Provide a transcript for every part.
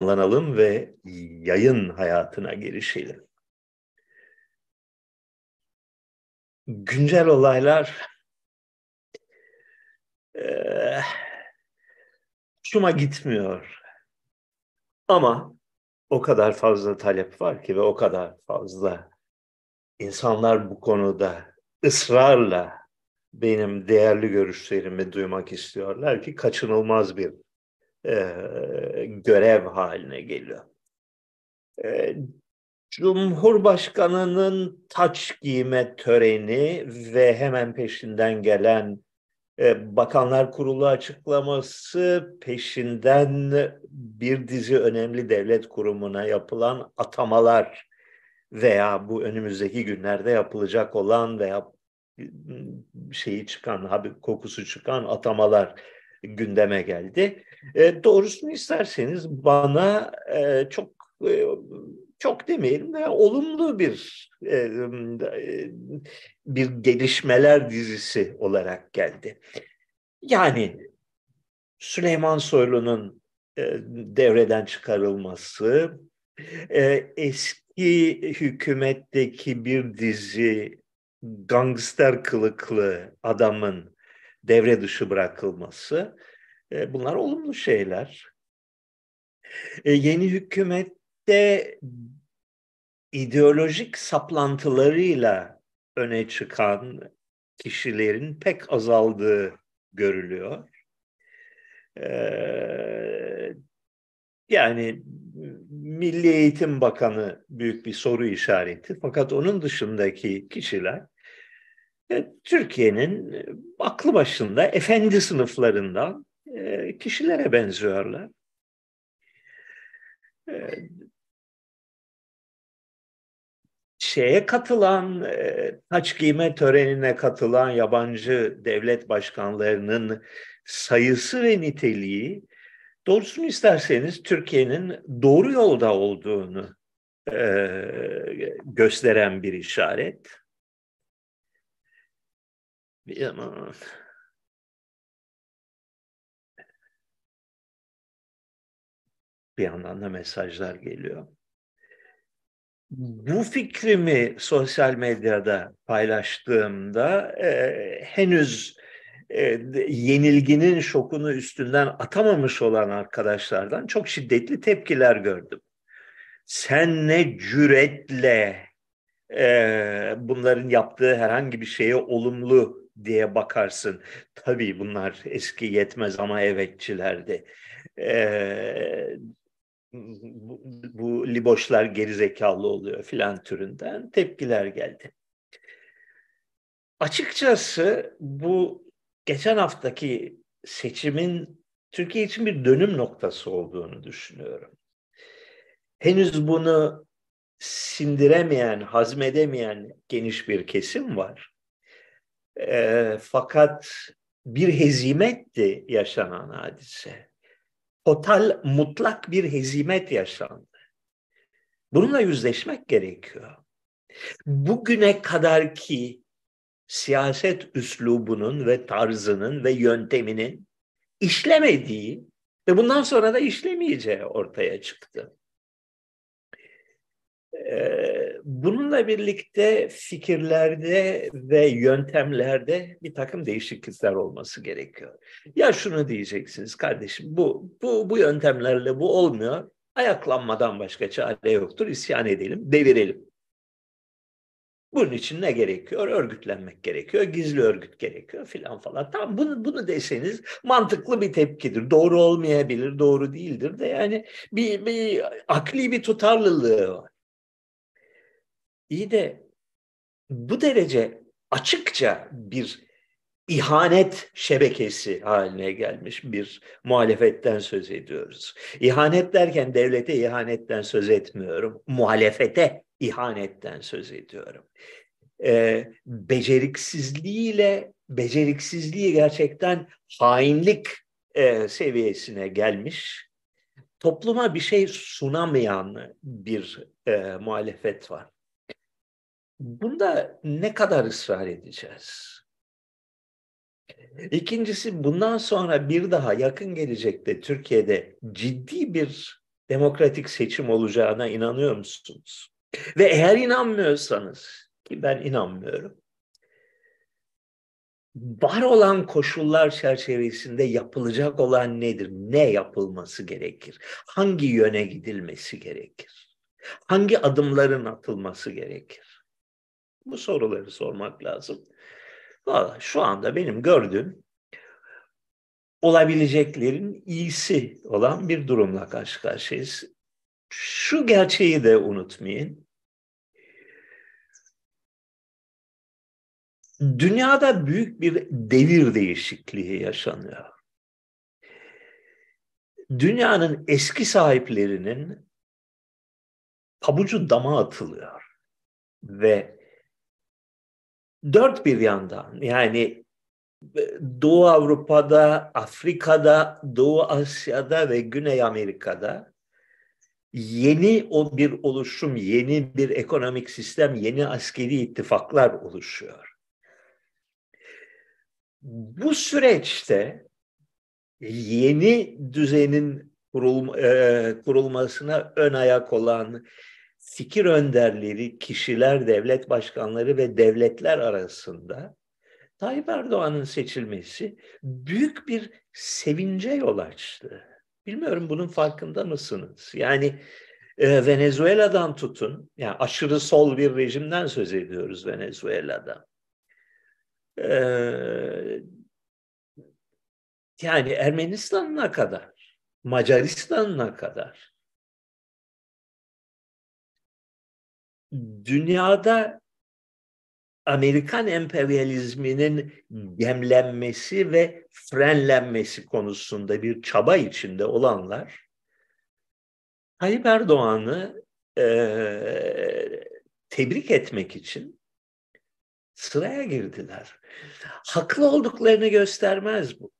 canlanalım ve yayın hayatına girişelim. Güncel olaylar e, hoşuma gitmiyor. Ama o kadar fazla talep var ki ve o kadar fazla insanlar bu konuda ısrarla benim değerli görüşlerimi duymak istiyorlar ki kaçınılmaz bir e, görev haline geliyor. E, Cumhurbaşkanının taç giyme töreni ve hemen peşinden gelen e, Bakanlar Kurulu açıklaması peşinden bir dizi önemli devlet kurumuna yapılan atamalar veya bu önümüzdeki günlerde yapılacak olan veya şeyi çıkan, kokusu çıkan atamalar gündeme geldi. E, doğrusunu isterseniz bana e, çok e, çok demeyelim de olumlu bir e, bir gelişmeler dizisi olarak geldi. Yani Süleyman Soylu'nun e, devreden çıkarılması, e, eski hükümetteki bir dizi gangster kılıklı adamın devre dışı bırakılması e, bunlar olumlu şeyler. E, yeni hükümette ideolojik saplantılarıyla öne çıkan kişilerin pek azaldığı görülüyor. Ee, yani Milli Eğitim Bakanı büyük bir soru işareti. Fakat onun dışındaki kişiler e, Türkiye'nin aklı başında efendi sınıflarından e, kişilere benziyorlar. Şeye katılan, taç giyme törenine katılan yabancı devlet başkanlarının sayısı ve niteliği doğrusunu isterseniz Türkiye'nin doğru yolda olduğunu gösteren bir işaret. Bir Bir yandan da mesajlar geliyor. Bu fikrimi sosyal medyada paylaştığımda e, henüz e, yenilginin şokunu üstünden atamamış olan arkadaşlardan çok şiddetli tepkiler gördüm. Sen ne cüretle e, bunların yaptığı herhangi bir şeye olumlu diye bakarsın. Tabii bunlar eski yetmez ama evetçilerdi. Ee, bu, bu liboşlar gerizekalı oluyor filan türünden tepkiler geldi. Açıkçası bu geçen haftaki seçimin Türkiye için bir dönüm noktası olduğunu düşünüyorum. Henüz bunu sindiremeyen, hazmedemeyen geniş bir kesim var. E, fakat bir hezimetti yaşanan hadise. Total, mutlak bir hezimet yaşandı. Bununla yüzleşmek gerekiyor. Bugüne kadar ki siyaset üslubunun ve tarzının ve yönteminin işlemediği ve bundan sonra da işlemeyeceği ortaya çıktı. Bununla birlikte fikirlerde ve yöntemlerde bir takım değişiklikler olması gerekiyor. Ya şunu diyeceksiniz kardeşim bu bu bu yöntemlerle bu olmuyor. Ayaklanmadan başka çare yoktur. İsyan edelim, devirelim. Bunun için ne gerekiyor? Örgütlenmek gerekiyor, gizli örgüt gerekiyor filan falan. Tamam bunu, bunu deseniz mantıklı bir tepkidir. Doğru olmayabilir, doğru değildir de yani bir, bir akli bir tutarlılığı var. İyi de bu derece açıkça bir ihanet şebekesi haline gelmiş bir muhalefetten söz ediyoruz. İhanet derken devlete ihanetten söz etmiyorum. Muhalefete ihanetten söz ediyorum. Ee, beceriksizliğiyle beceriksizliği gerçekten hainlik e, seviyesine gelmiş. Topluma bir şey sunamayan bir e, muhalefet var. Bunda ne kadar ısrar edeceğiz? İkincisi bundan sonra bir daha yakın gelecekte Türkiye'de ciddi bir demokratik seçim olacağına inanıyor musunuz? Ve eğer inanmıyorsanız ki ben inanmıyorum. Var olan koşullar çerçevesinde yapılacak olan nedir? Ne yapılması gerekir? Hangi yöne gidilmesi gerekir? Hangi adımların atılması gerekir? Bu soruları sormak lazım. Valla şu anda benim gördüğüm olabileceklerin iyisi olan bir durumla karşı karşıyayız. Şu gerçeği de unutmayın. Dünyada büyük bir devir değişikliği yaşanıyor. Dünyanın eski sahiplerinin pabucu dama atılıyor ve dört bir yandan yani Doğu Avrupa'da, Afrika'da, Doğu Asya'da ve Güney Amerika'da yeni o bir oluşum, yeni bir ekonomik sistem, yeni askeri ittifaklar oluşuyor. Bu süreçte yeni düzenin e, kurulmasına ön ayak olan fikir önderleri, kişiler, devlet başkanları ve devletler arasında Tayyip Erdoğan'ın seçilmesi büyük bir sevince yol açtı. Bilmiyorum bunun farkında mısınız? Yani e, Venezuela'dan tutun, yani aşırı sol bir rejimden söz ediyoruz Venezuela'da. E, yani Ermenistan'ına kadar, Macaristan'ına kadar dünyada Amerikan emperyalizminin gemlenmesi ve frenlenmesi konusunda bir çaba içinde olanlar Tayyip Erdoğan'ı e, tebrik etmek için sıraya girdiler. Haklı olduklarını göstermez bu.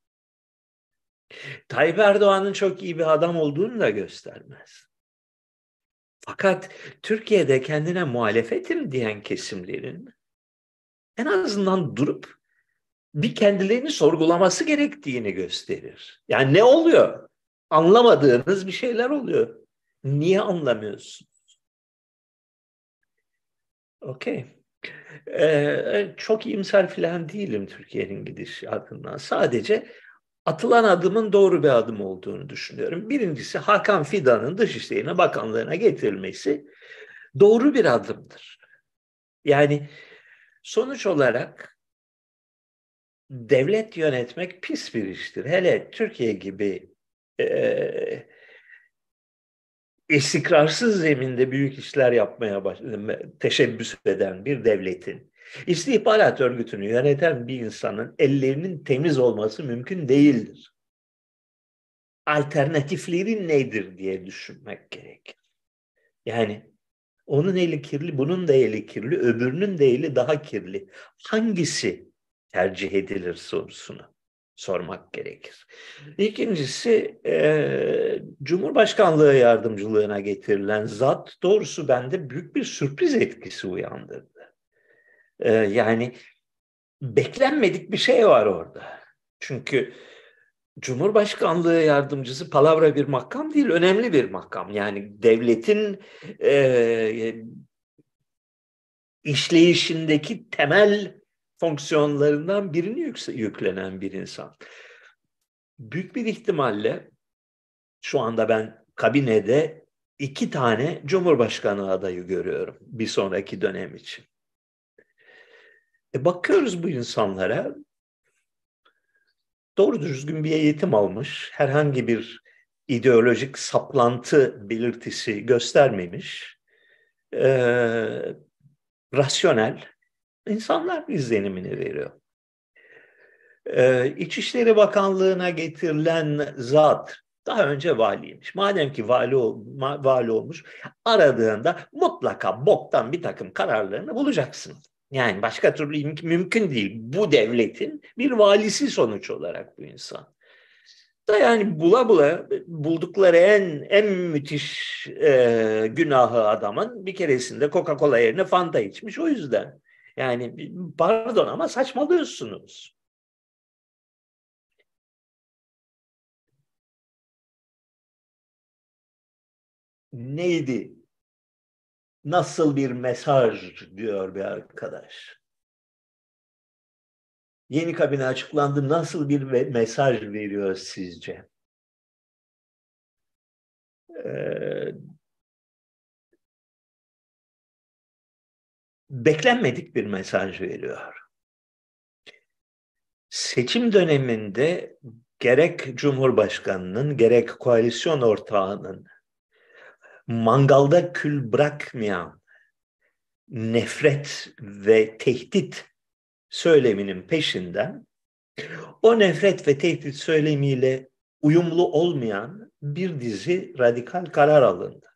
Tayyip Erdoğan'ın çok iyi bir adam olduğunu da göstermez. Fakat Türkiye'de kendine muhalefetim diyen kesimlerin en azından durup bir kendilerini sorgulaması gerektiğini gösterir. Yani ne oluyor? Anlamadığınız bir şeyler oluyor. Niye anlamıyorsun? Okey. Ee, çok iyimser falan değilim Türkiye'nin gidişatından. Sadece atılan adımın doğru bir adım olduğunu düşünüyorum. Birincisi Hakan Fidan'ın Dışişleri Bakanlığı'na getirilmesi doğru bir adımdır. Yani Sonuç olarak devlet yönetmek pis bir iştir. Hele Türkiye gibi e, istikrarsız zeminde büyük işler yapmaya baş, teşebbüs eden bir devletin istihbarat örgütünü yöneten bir insanın ellerinin temiz olması mümkün değildir. Alternatifleri nedir diye düşünmek gerekir. Yani onun eli kirli, bunun da eli kirli, öbürünün de eli daha kirli. Hangisi tercih edilir sorusunu sormak gerekir. İkincisi e, Cumhurbaşkanlığı yardımcılığına getirilen zat doğrusu bende büyük bir sürpriz etkisi uyandırdı. E, yani beklenmedik bir şey var orada. Çünkü Cumhurbaşkanlığı yardımcısı palavra bir makam değil, önemli bir makam. Yani devletin e, işleyişindeki temel fonksiyonlarından birini yüklenen bir insan. Büyük bir ihtimalle şu anda ben kabinede iki tane Cumhurbaşkanı adayı görüyorum bir sonraki dönem için. E bakıyoruz bu insanlara doğru düzgün bir eğitim almış, herhangi bir ideolojik saplantı belirtisi göstermemiş, e, rasyonel insanlar izlenimini veriyor. E, İçişleri Bakanlığı'na getirilen zat daha önce valiymiş. Madem ki vali, vali olmuş, aradığında mutlaka boktan bir takım kararlarını bulacaksın. Yani başka türlü mümkün değil. Bu devletin bir valisi sonuç olarak bu insan. Da yani bula bula buldukları en en müthiş e, günahı adamın bir keresinde Coca-Cola yerine Fanta içmiş o yüzden. Yani pardon ama saçmalıyorsunuz. neydi? Nasıl bir mesaj diyor bir arkadaş. Yeni kabine açıklandı. Nasıl bir mesaj veriyor sizce? Ee, beklenmedik bir mesaj veriyor. Seçim döneminde gerek Cumhurbaşkanı'nın gerek koalisyon ortağının mangalda kül bırakmayan nefret ve tehdit söyleminin peşinden o nefret ve tehdit söylemiyle uyumlu olmayan bir dizi radikal karar alındı.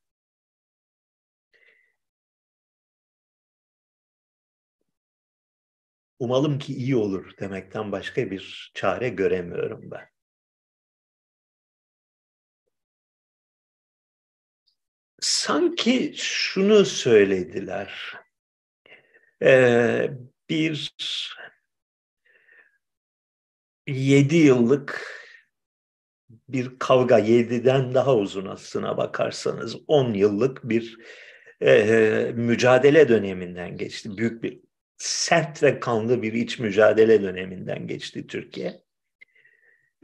Umalım ki iyi olur demekten başka bir çare göremiyorum ben. Sanki şunu söylediler. Ee, bir yedi yıllık bir kavga yediden daha uzun aslına bakarsanız on yıllık bir e, mücadele döneminden geçti. Büyük bir sert ve kanlı bir iç mücadele döneminden geçti Türkiye.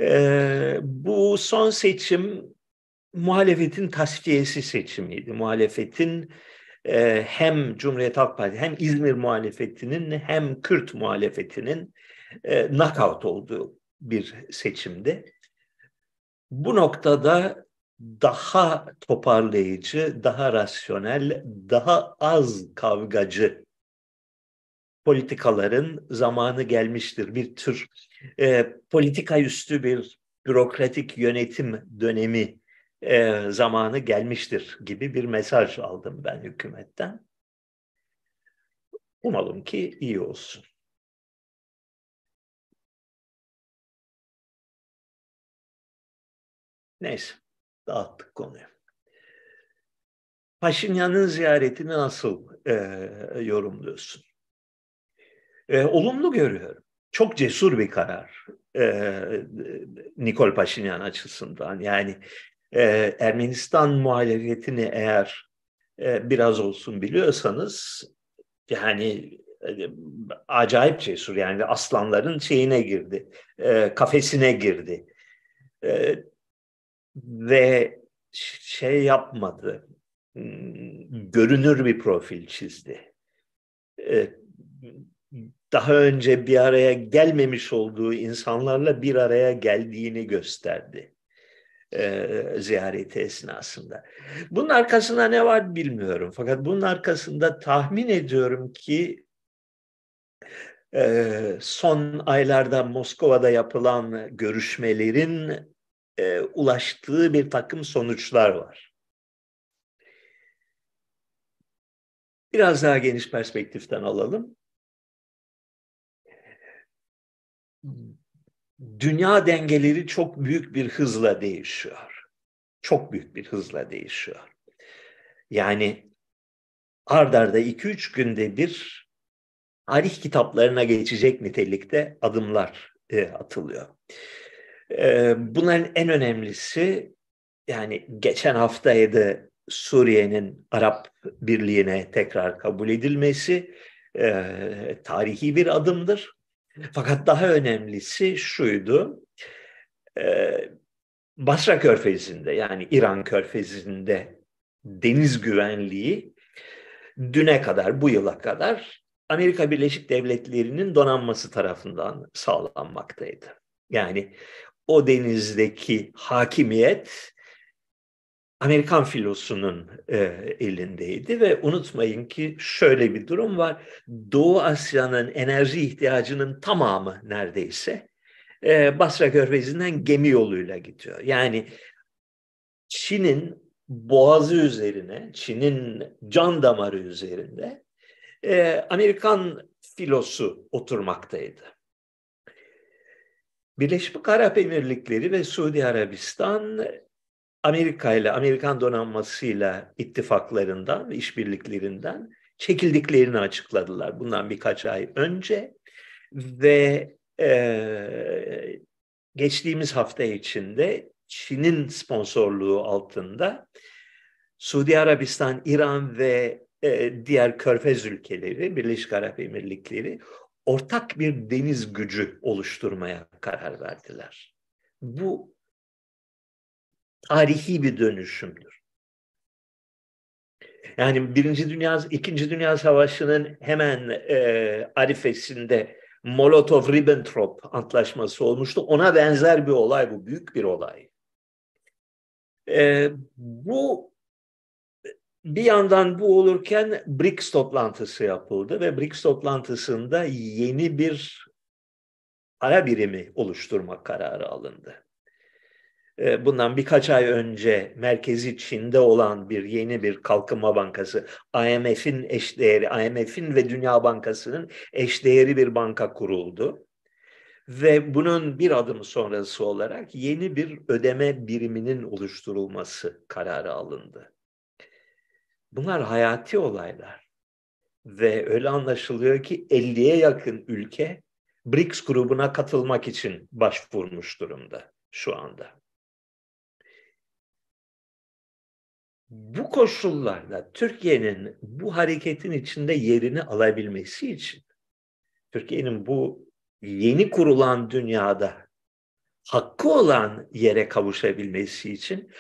E, bu son seçim muhalefetin tasfiyesi seçimiydi. Muhalefetin e, hem Cumhuriyet Halk Partisi hem İzmir muhalefetinin hem Kürt muhalefetinin e, knockout olduğu bir seçimdi. Bu noktada daha toparlayıcı, daha rasyonel, daha az kavgacı politikaların zamanı gelmiştir. Bir tür e, politika üstü bir bürokratik yönetim dönemi e, zamanı gelmiştir gibi bir mesaj aldım ben hükümetten. Umalım ki iyi olsun. Neyse, dağıttık konuyu. Paşinyan'ın ziyaretini nasıl e, yorumluyorsun? E, olumlu görüyorum. Çok cesur bir karar e, Nikol Paşinyan açısından. Yani e, Ermenistan muhalefetini eğer e, biraz olsun biliyorsanız yani e, acayip cesur yani aslanların şeyine girdi, e, kafesine girdi. E, ve şey yapmadı, hmm, görünür bir profil çizdi. E, daha önce bir araya gelmemiş olduğu insanlarla bir araya geldiğini gösterdi e, ziyareti esnasında. Bunun arkasında ne var bilmiyorum. Fakat bunun arkasında tahmin ediyorum ki e, son aylarda Moskova'da yapılan görüşmelerin e, ulaştığı bir takım sonuçlar var. Biraz daha geniş perspektiften alalım. Dünya dengeleri çok büyük bir hızla değişiyor. Çok büyük bir hızla değişiyor. Yani ardarda 2-3 günde bir tarih kitaplarına geçecek nitelikte adımlar e, atılıyor. E, bunların en önemlisi yani geçen haftaydı Suriye'nin Arap Birliği'ne tekrar kabul edilmesi e, tarihi bir adımdır. Fakat daha önemlisi şuydu. E, Basra Körfezi'nde yani İran Körfezi'nde deniz güvenliği düne kadar, bu yıla kadar Amerika Birleşik Devletleri'nin donanması tarafından sağlanmaktaydı. Yani o denizdeki hakimiyet Amerikan filosunun e, elindeydi ve unutmayın ki şöyle bir durum var. Doğu Asya'nın enerji ihtiyacının tamamı neredeyse e, Basra Körfezi'nden gemi yoluyla gidiyor. Yani Çin'in boğazı üzerine, Çin'in can damarı üzerinde e, Amerikan filosu oturmaktaydı. Birleşik Arap Emirlikleri ve Suudi Arabistan Amerika ile Amerikan donanmasıyla ittifaklarından ve işbirliklerinden çekildiklerini açıkladılar bundan birkaç ay önce ve e, geçtiğimiz hafta içinde Çin'in sponsorluğu altında Suudi Arabistan, İran ve e, diğer körfez ülkeleri, Birleşik Arap Emirlikleri ortak bir deniz gücü oluşturmaya karar verdiler. Bu tarihi bir dönüşümdür. Yani Birinci Dünya, İkinci Dünya Savaşı'nın hemen e, arifesinde Molotov-Ribbentrop antlaşması olmuştu. Ona benzer bir olay bu, büyük bir olay. E, bu bir yandan bu olurken BRICS toplantısı yapıldı ve BRICS toplantısında yeni bir ara birimi oluşturmak kararı alındı. Ee, bundan birkaç ay önce merkezi Çin'de olan bir yeni bir kalkınma bankası, IMF'in eşdeğeri, IMF'in ve Dünya Bankası'nın eşdeğeri bir banka kuruldu. Ve bunun bir adım sonrası olarak yeni bir ödeme biriminin oluşturulması kararı alındı. Bunlar hayati olaylar. Ve öyle anlaşılıyor ki 50'ye yakın ülke BRICS grubuna katılmak için başvurmuş durumda şu anda. Bu koşullarda Türkiye'nin bu hareketin içinde yerini alabilmesi için Türkiye'nin bu yeni kurulan dünyada hakkı olan yere kavuşabilmesi için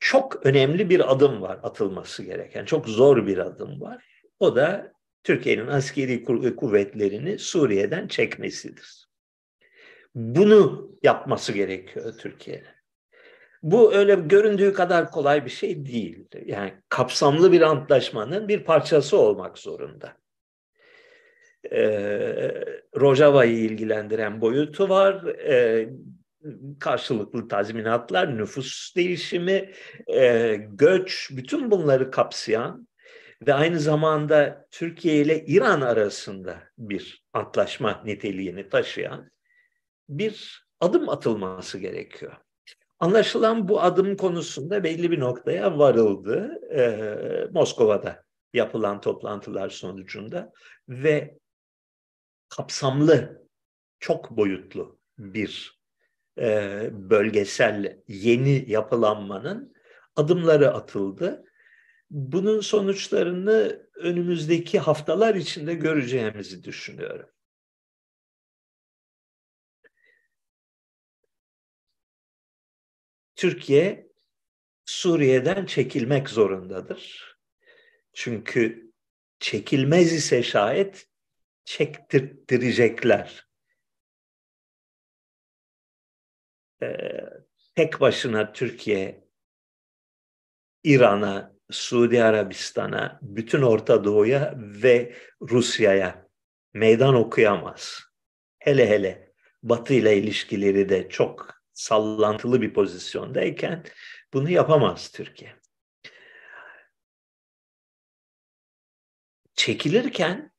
çok önemli bir adım var atılması gereken. Çok zor bir adım var. O da Türkiye'nin askeri kuvvetlerini Suriye'den çekmesidir. Bunu yapması gerekiyor Türkiye'nin. Bu öyle göründüğü kadar kolay bir şey değil. Yani kapsamlı bir antlaşmanın bir parçası olmak zorunda. Ee, Rojava'yı ilgilendiren boyutu var. Ee, karşılıklı tazminatlar, nüfus değişimi, e, göç, bütün bunları kapsayan ve aynı zamanda Türkiye ile İran arasında bir antlaşma niteliğini taşıyan bir adım atılması gerekiyor. Anlaşılan bu adım konusunda belli bir noktaya varıldı e, Moskova'da yapılan toplantılar sonucunda ve kapsamlı, çok boyutlu bir e, bölgesel yeni yapılanmanın adımları atıldı. Bunun sonuçlarını önümüzdeki haftalar içinde göreceğimizi düşünüyorum. Türkiye Suriye'den çekilmek zorundadır. Çünkü çekilmez ise şayet çektirttirecekler. Ee, tek başına Türkiye İran'a, Suudi Arabistan'a, bütün Orta Doğu'ya ve Rusya'ya meydan okuyamaz. Hele hele Batı ile ilişkileri de çok sallantılı bir pozisyondayken bunu yapamaz Türkiye. Çekilirken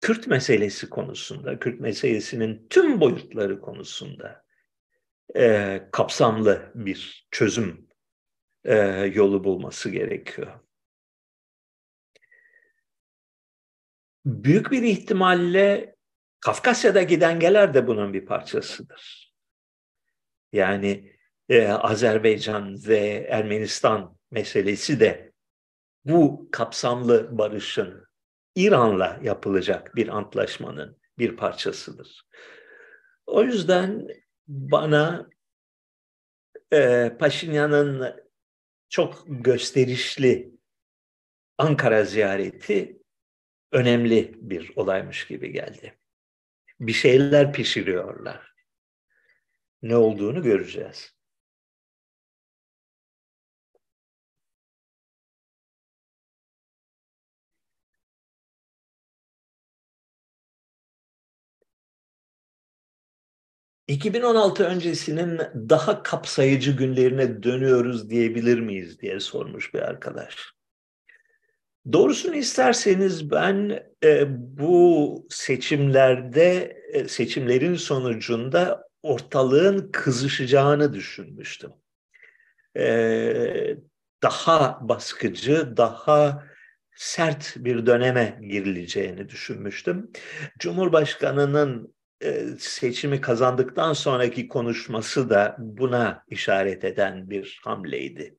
Kürt meselesi konusunda, Kürt meselesinin tüm boyutları konusunda e, kapsamlı bir çözüm e, yolu bulması gerekiyor. Büyük bir ihtimalle Kafkasya'daki dengeler de bunun bir parçasıdır. Yani e, Azerbaycan ve Ermenistan meselesi de bu kapsamlı barışın İran'la yapılacak bir antlaşmanın bir parçasıdır. O yüzden bana e, Paşinyan'ın çok gösterişli Ankara ziyareti önemli bir olaymış gibi geldi. Bir şeyler pişiriyorlar. Ne olduğunu göreceğiz. 2016 öncesinin daha kapsayıcı günlerine dönüyoruz diyebilir miyiz diye sormuş bir arkadaş. Doğrusunu isterseniz ben e, bu seçimlerde e, seçimlerin sonucunda ortalığın kızışacağını düşünmüştüm. E, daha baskıcı, daha sert bir döneme girileceğini düşünmüştüm. Cumhurbaşkanının e, seçimi kazandıktan sonraki konuşması da buna işaret eden bir hamleydi.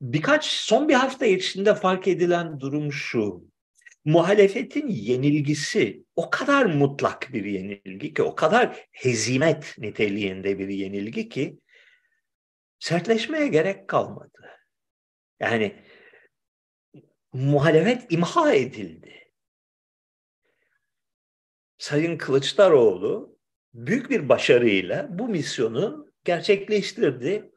Birkaç son bir hafta içinde fark edilen durum şu. Muhalefetin yenilgisi o kadar mutlak bir yenilgi ki, o kadar hezimet niteliğinde bir yenilgi ki sertleşmeye gerek kalmadı. Yani muhalefet imha edildi. Sayın Kılıçdaroğlu büyük bir başarıyla bu misyonu gerçekleştirdi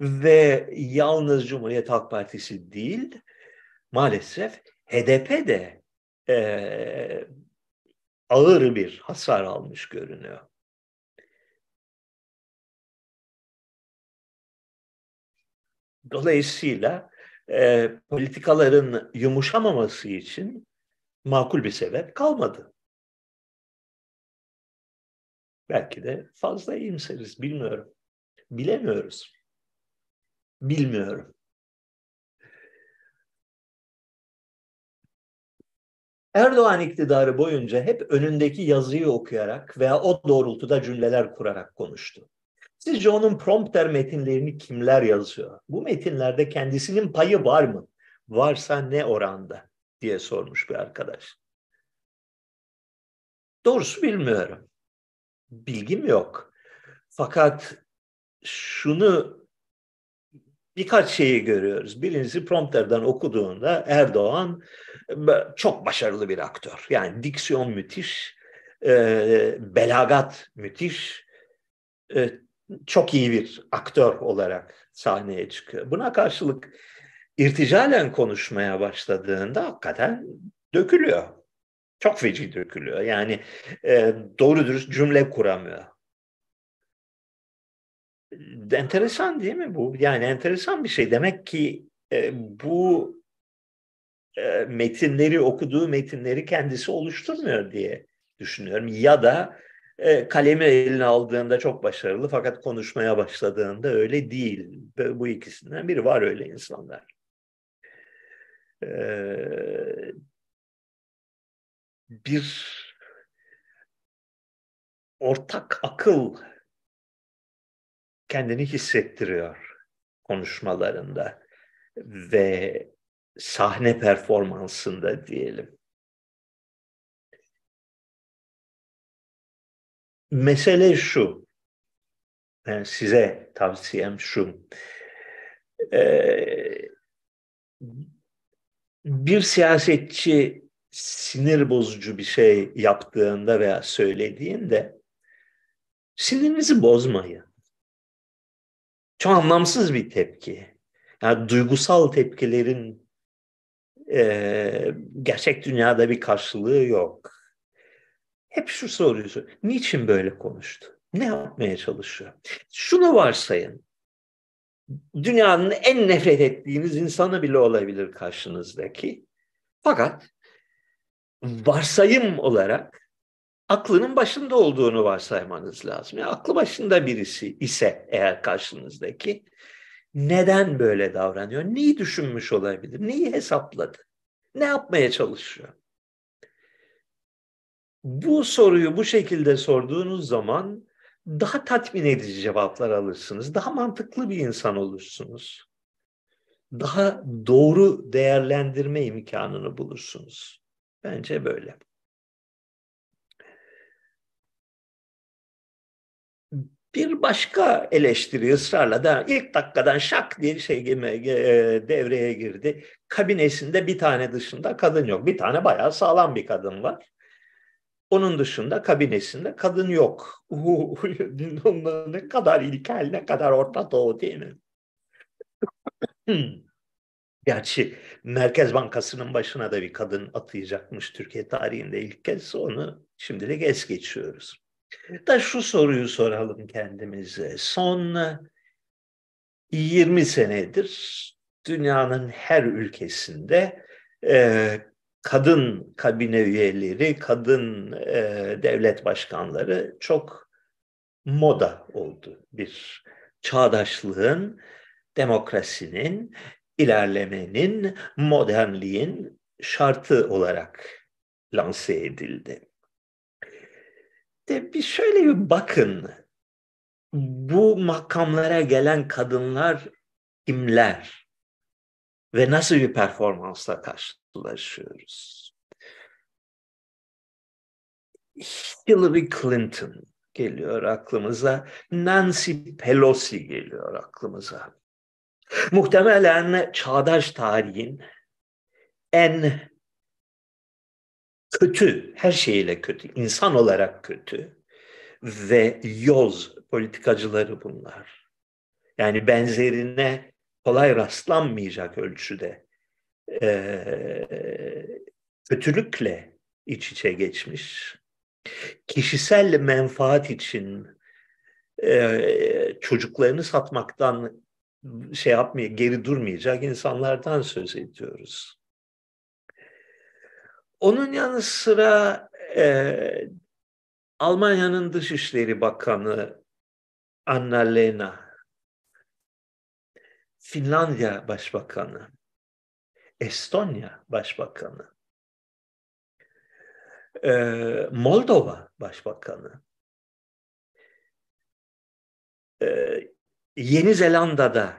ve yalnız Cumhuriyet Halk Partisi değil, maalesef HDP de e, ağır bir hasar almış görünüyor. Dolayısıyla e, politikaların yumuşamaması için makul bir sebep kalmadı. Belki de fazla iyimseriz, bilmiyorum. Bilemiyoruz. Bilmiyorum. Erdoğan iktidarı boyunca hep önündeki yazıyı okuyarak veya o doğrultuda cümleler kurarak konuştu. Sizce onun prompter metinlerini kimler yazıyor? Bu metinlerde kendisinin payı var mı? Varsa ne oranda? diye sormuş bir arkadaş. Doğrusu bilmiyorum. Bilgim yok. Fakat şunu birkaç şeyi görüyoruz. Birincisi prompterden okuduğunda Erdoğan çok başarılı bir aktör. Yani diksiyon müthiş, e, belagat müthiş, e, çok iyi bir aktör olarak sahneye çıkıyor. Buna karşılık irticalen konuşmaya başladığında hakikaten dökülüyor. Çok feci dökülüyor. Yani e, doğru dürüst cümle kuramıyor. Enteresan değil mi bu? Yani enteresan bir şey. Demek ki e, bu e, metinleri okuduğu metinleri kendisi oluşturmuyor diye düşünüyorum. Ya da e, kalemi eline aldığında çok başarılı fakat konuşmaya başladığında öyle değil. Bu ikisinden biri var öyle insanlar. Ee, bir ortak akıl kendini hissettiriyor konuşmalarında ve sahne performansında diyelim. Mesele şu, yani size tavsiyem şu, ee, bir siyasetçi sinir bozucu bir şey yaptığında veya söylediğinde sinirinizi bozmayın. Çok anlamsız bir tepki. Yani duygusal tepkilerin e, gerçek dünyada bir karşılığı yok. Hep şu soruyu sor. Niçin böyle konuştu? Ne yapmaya çalışıyor? Şunu varsayın. Dünyanın en nefret ettiğiniz insanı bile olabilir karşınızdaki. Fakat varsayım olarak aklının başında olduğunu varsaymanız lazım. Yani aklı başında birisi ise eğer karşınızdaki neden böyle davranıyor? Neyi düşünmüş olabilir? Neyi hesapladı? Ne yapmaya çalışıyor? Bu soruyu bu şekilde sorduğunuz zaman daha tatmin edici cevaplar alırsınız. Daha mantıklı bir insan olursunuz. Daha doğru değerlendirme imkanını bulursunuz. Bence böyle. Bir başka eleştiri ısrarla da ilk dakikadan şak diye şey e, devreye girdi. Kabinesinde bir tane dışında kadın yok. Bir tane bayağı sağlam bir kadın var. Onun dışında kabinesinde kadın yok. ne kadar ilkel, ne kadar Orta Doğu değil mi? Gerçi Merkez Bankası'nın başına da bir kadın atayacakmış Türkiye tarihinde ilk kez. Onu şimdilik es geçiyoruz. Da şu soruyu soralım kendimize. Son 20 senedir dünyanın her ülkesinde e, kadın kabine üyeleri, kadın e, devlet başkanları çok moda oldu. Bir çağdaşlığın, demokrasinin, ilerlemenin, modernliğin şartı olarak lanse edildi. De bir şöyle bir bakın. Bu makamlara gelen kadınlar kimler? Ve nasıl bir performansla karşılaşıyoruz? Hillary Clinton geliyor aklımıza. Nancy Pelosi geliyor aklımıza. Muhtemelen çağdaş tarihin en kötü, her şeyiyle kötü, insan olarak kötü ve yoz politikacıları bunlar. Yani benzerine kolay rastlanmayacak ölçüde e, kötülükle iç içe geçmiş. Kişisel menfaat için e, çocuklarını satmaktan şey yapmaya, geri durmayacak insanlardan söz ediyoruz. Onun yanı sıra e, Almanya'nın Dışişleri Bakanı Anna-Lena, Finlandiya Başbakanı, Estonya Başbakanı, e, Moldova Başbakanı, e, Yeni Zelanda'da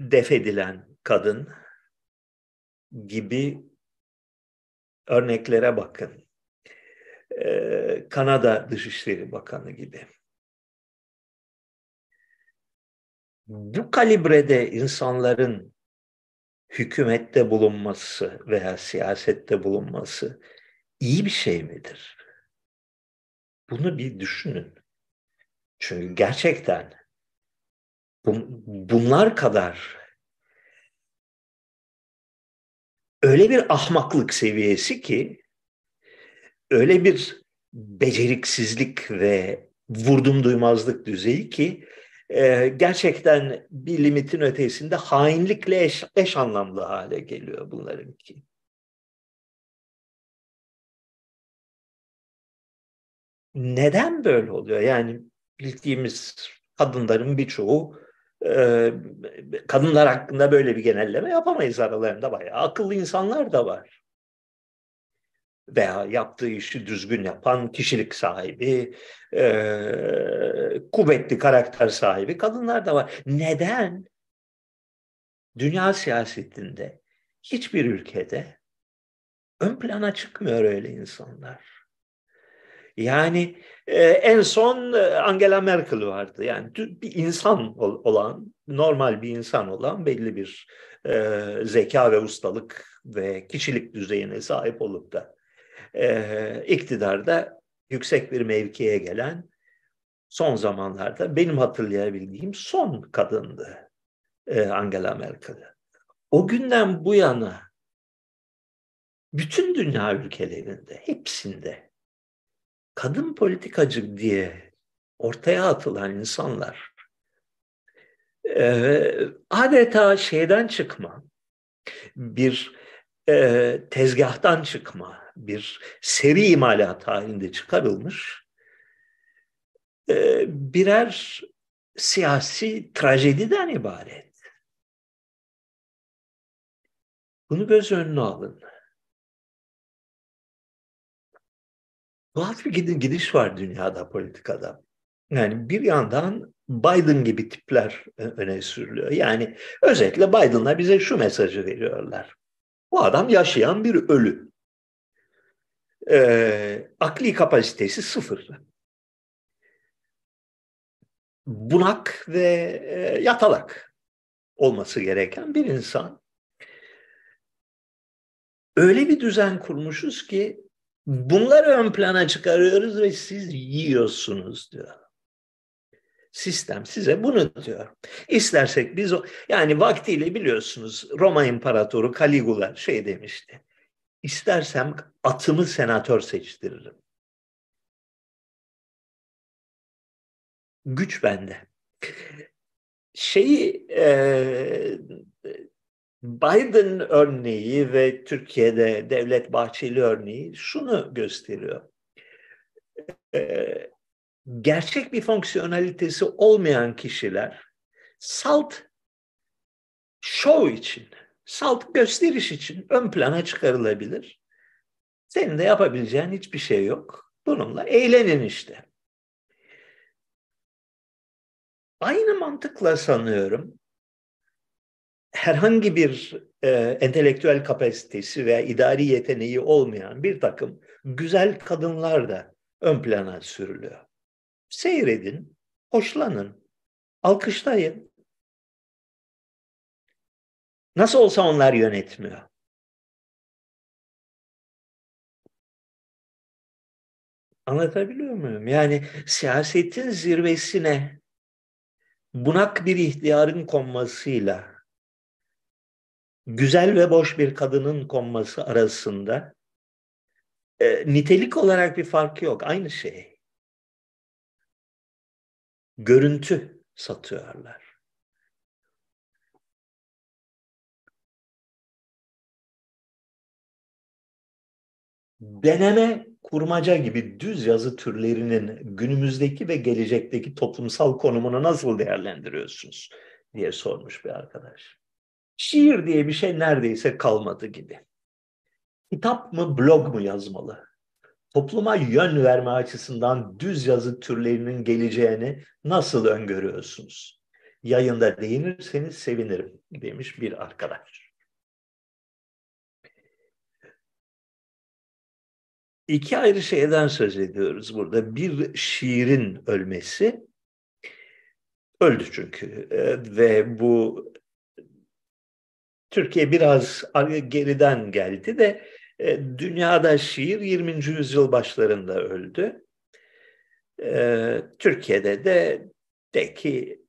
defedilen kadın gibi örneklere bakın. Ee, Kanada Dışişleri Bakanı gibi. Bu kalibrede insanların hükümette bulunması veya siyasette bulunması iyi bir şey midir? Bunu bir düşünün. Çünkü gerçekten bunlar kadar öyle bir ahmaklık seviyesi ki öyle bir beceriksizlik ve vurdum duymazlık düzeyi ki e, gerçekten bir limitin ötesinde hainlikle eş, eş anlamlı hale geliyor bunlarınki. Neden böyle oluyor? Yani bildiğimiz kadınların birçoğu kadınlar hakkında böyle bir genelleme yapamayız aralarında bayağı akıllı insanlar da var. Veya yaptığı işi düzgün yapan kişilik sahibi, e, kuvvetli karakter sahibi kadınlar da var. Neden? Dünya siyasetinde hiçbir ülkede ön plana çıkmıyor öyle insanlar. Yani e, en son e, Angela Merkel vardı. Yani bir insan olan, normal bir insan olan belli bir e, zeka ve ustalık ve kişilik düzeyine sahip olup da e, iktidarda yüksek bir mevkiye gelen son zamanlarda benim hatırlayabildiğim son kadındı e, Angela Merkel. O günden bu yana bütün dünya ülkelerinde, hepsinde kadın politikacı diye ortaya atılan insanlar e, adeta şeyden çıkma, bir e, tezgahtan çıkma, bir seri imalat halinde çıkarılmış e, birer siyasi trajediden ibaret. Bunu göz önüne alın. Tuhaf bir gidiş var dünyada politikada. Yani bir yandan Biden gibi tipler öne sürülüyor. Yani özetle Biden'la bize şu mesajı veriyorlar. Bu adam yaşayan bir ölü. Ee, akli kapasitesi sıfır. Bunak ve e, yatalak olması gereken bir insan. Öyle bir düzen kurmuşuz ki Bunları ön plana çıkarıyoruz ve siz yiyorsunuz diyor. Sistem size bunu diyor. İstersek biz o, yani vaktiyle biliyorsunuz Roma İmparatoru Caligula şey demişti. İstersem atımı senatör seçtiririm. Güç bende. Şeyi e, Biden örneği ve Türkiye'de Devlet Bahçeli örneği şunu gösteriyor. Ee, gerçek bir fonksiyonalitesi olmayan kişiler salt show için, salt gösteriş için ön plana çıkarılabilir. Senin de yapabileceğin hiçbir şey yok. Bununla eğlenin işte. Aynı mantıkla sanıyorum herhangi bir e, entelektüel kapasitesi veya idari yeteneği olmayan bir takım güzel kadınlar da ön plana sürülüyor. Seyredin, hoşlanın, alkışlayın. Nasıl olsa onlar yönetmiyor. Anlatabiliyor muyum? Yani siyasetin zirvesine bunak bir ihtiyarın konmasıyla güzel ve boş bir kadının konması arasında e, nitelik olarak bir farkı yok. Aynı şey. Görüntü satıyorlar. deneme kurmaca gibi düz yazı türlerinin günümüzdeki ve gelecekteki toplumsal konumunu nasıl değerlendiriyorsunuz diye sormuş bir arkadaş. Şiir diye bir şey neredeyse kalmadı gibi. Kitap mı, blog mu yazmalı? Topluma yön verme açısından düz yazı türlerinin geleceğini nasıl öngörüyorsunuz? Yayında değinirseniz sevinirim demiş bir arkadaş. iki ayrı şeyden söz ediyoruz burada. Bir şiirin ölmesi, öldü çünkü ee, ve bu Türkiye biraz geriden geldi de e, dünyada şiir 20. yüzyıl başlarında öldü. Ee, Türkiye'de de de ki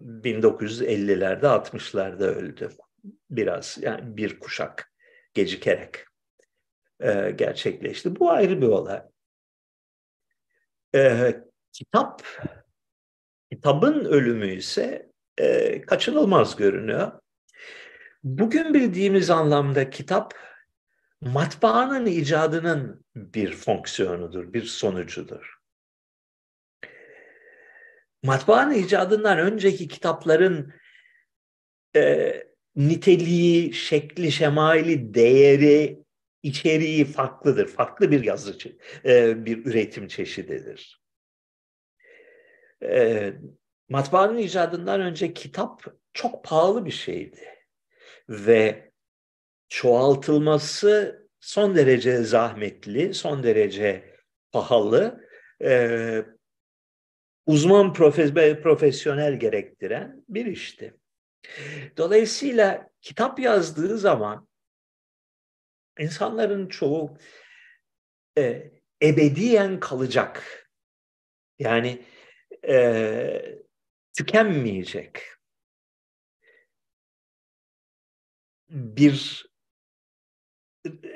1950'lerde 60'larda öldü. Biraz yani bir kuşak gecikerek e, gerçekleşti. Bu ayrı bir olay. E, kitap, kitabın ölümü ise e, kaçınılmaz görünüyor. Bugün bildiğimiz anlamda kitap matbaanın icadının bir fonksiyonudur, bir sonucudur. Matbaanın icadından önceki kitapların e, niteliği, şekli, şemali, değeri içeriği farklıdır. Farklı bir yazı, e, bir üretim çeşididir. E, matbaanın icadından önce kitap çok pahalı bir şeydi. Ve çoğaltılması son derece zahmetli, son derece pahalı, e, uzman profesyonel gerektiren bir işti. Dolayısıyla kitap yazdığı zaman insanların çoğu e, ebediyen kalacak. Yani e, tükenmeyecek. Bir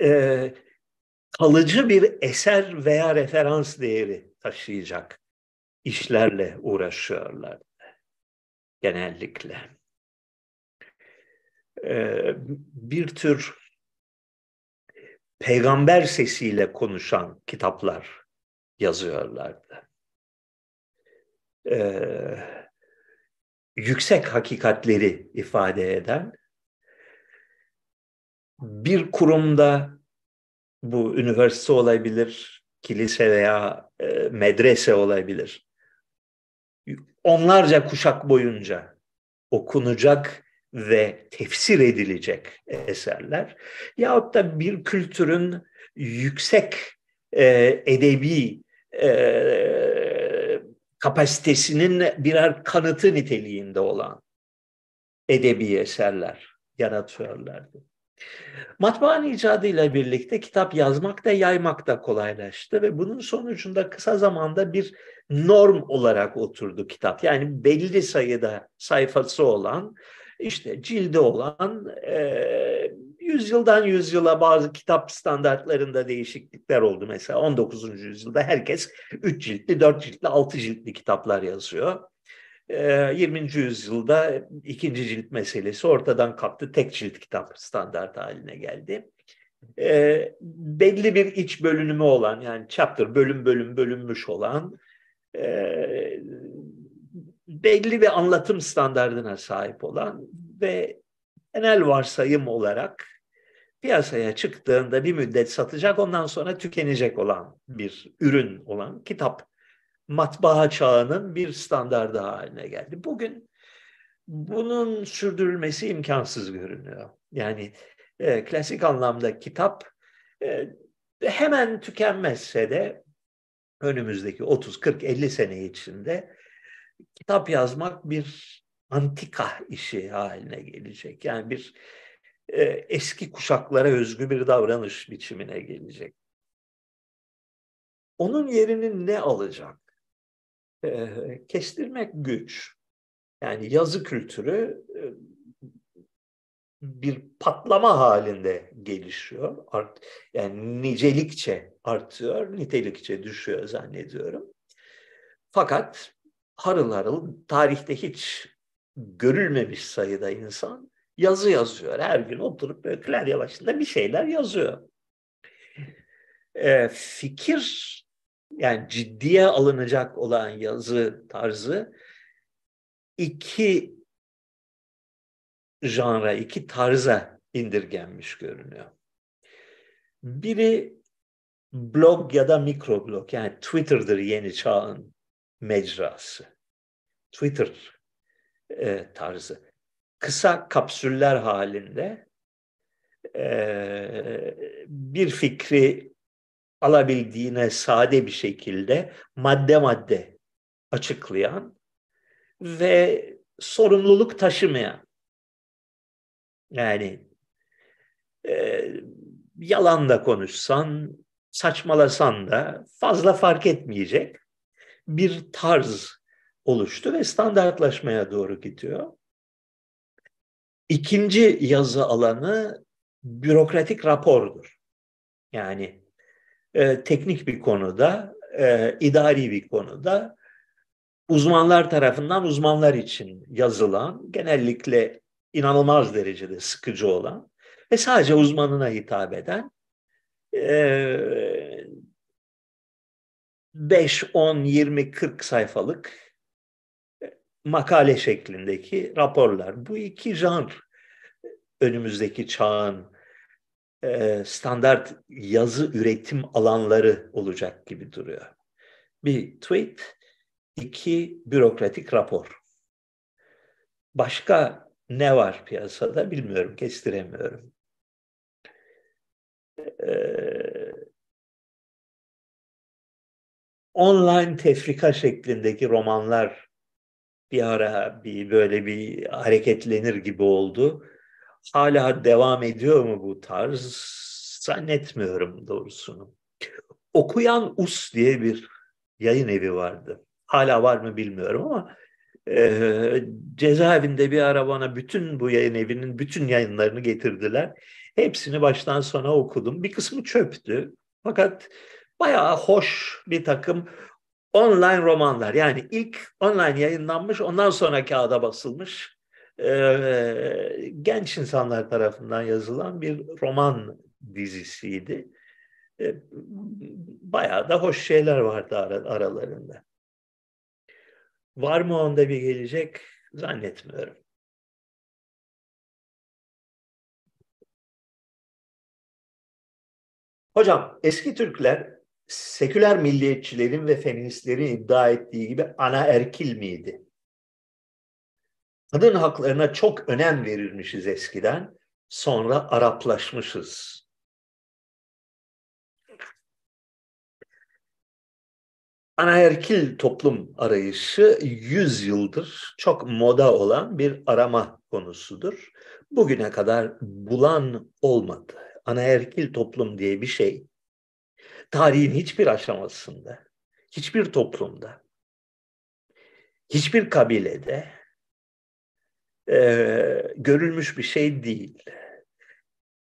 e, kalıcı bir eser veya referans değeri taşıyacak işlerle uğraşıyorlar genellikle. Ee, bir tür peygamber sesiyle konuşan kitaplar yazıyorlardı. Ee, yüksek hakikatleri ifade eden bir kurumda bu üniversite olabilir, kilise veya e, medrese olabilir. Onlarca kuşak boyunca okunacak ve tefsir edilecek eserler yahut da bir kültürün yüksek e, edebi e, kapasitesinin birer kanıtı niteliğinde olan edebi eserler yaratıyorlardı. Matbaanın icadıyla birlikte kitap yazmak da yaymak da kolaylaştı ve bunun sonucunda kısa zamanda bir norm olarak oturdu kitap. Yani belli sayıda sayfası olan işte cildi olan e, yüzyıldan yüzyıla bazı kitap standartlarında değişiklikler oldu. Mesela 19. yüzyılda herkes 3 ciltli, 4 ciltli, 6 ciltli kitaplar yazıyor. 20. yüzyılda ikinci cilt meselesi ortadan kalktı. Tek cilt kitap standart haline geldi. E, belli bir iç bölünümü olan yani chapter bölüm bölüm bölünmüş olan e, belli bir anlatım standardına sahip olan ve genel varsayım olarak piyasaya çıktığında bir müddet satacak ondan sonra tükenecek olan bir ürün olan kitap matbaa çağının bir standardı haline geldi. Bugün bunun sürdürülmesi imkansız görünüyor. Yani e, klasik anlamda kitap e, hemen tükenmezse de önümüzdeki 30, 40, 50 sene içinde kitap yazmak bir antika işi haline gelecek. Yani bir e, eski kuşaklara özgü bir davranış biçimine gelecek. Onun yerini ne alacak? E, kestirmek güç. Yani yazı kültürü e, bir patlama halinde gelişiyor. Art, yani nicelikçe artıyor, nitelikçe düşüyor zannediyorum. Fakat harıl harıl tarihte hiç görülmemiş sayıda insan yazı yazıyor. Her gün oturup böyle klavye başında bir şeyler yazıyor. E, fikir yani ciddiye alınacak olan yazı tarzı iki janra, iki tarza indirgenmiş görünüyor. Biri blog ya da mikroblog yani Twitter'dır yeni çağın mecrası. Twitter e, tarzı. Kısa kapsüller halinde e, bir fikri alabildiğine sade bir şekilde madde madde açıklayan ve sorumluluk taşımayan yani e, yalan da konuşsan, saçmalasan da fazla fark etmeyecek bir tarz oluştu ve standartlaşmaya doğru gidiyor. İkinci yazı alanı bürokratik rapordur. Yani e, teknik bir konuda, e, idari bir konuda uzmanlar tarafından uzmanlar için yazılan, genellikle inanılmaz derecede sıkıcı olan ve sadece uzmanına hitap eden e, 5, 10, 20, 40 sayfalık makale şeklindeki raporlar. Bu iki janr önümüzdeki çağın e, standart yazı üretim alanları olacak gibi duruyor. Bir tweet, iki bürokratik rapor. Başka ne var piyasada bilmiyorum, kestiremiyorum. Ee, online tefrika şeklindeki romanlar bir ara bir böyle bir hareketlenir gibi oldu. Hala devam ediyor mu bu tarz? Zannetmiyorum doğrusunu. Okuyan Us diye bir yayın evi vardı. Hala var mı bilmiyorum ama e, cezaevinde bir ara bana bütün bu yayın evinin bütün yayınlarını getirdiler. Hepsini baştan sona okudum. Bir kısmı çöptü. Fakat bayağı hoş bir takım online romanlar. Yani ilk online yayınlanmış, ondan sonra kağıda basılmış e, genç insanlar tarafından yazılan bir roman dizisiydi. E, bayağı da hoş şeyler vardı ar- aralarında. Var mı onda bir gelecek? Zannetmiyorum. Hocam eski Türkler seküler milliyetçilerin ve feministlerin iddia ettiği gibi ana erkil miydi? Kadın haklarına çok önem verirmişiz eskiden, sonra Araplaşmışız. Anaerkil toplum arayışı 100 yıldır çok moda olan bir arama konusudur. Bugüne kadar bulan olmadı. Anaerkil toplum diye bir şey tarihin hiçbir aşamasında, hiçbir toplumda, hiçbir kabilede e, görülmüş bir şey değil.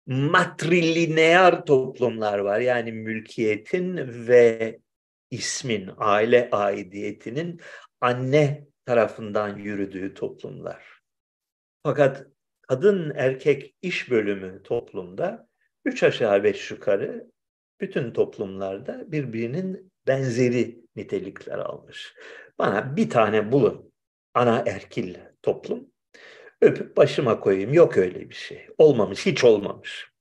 Matrilineer toplumlar var. Yani mülkiyetin ve ismin, aile aidiyetinin anne tarafından yürüdüğü toplumlar. Fakat kadın erkek iş bölümü toplumda üç aşağı beş yukarı bütün toplumlarda birbirinin benzeri nitelikler almış. Bana bir tane bulun ana erkil toplum öpüp başıma koyayım. Yok öyle bir şey. Olmamış, hiç olmamış.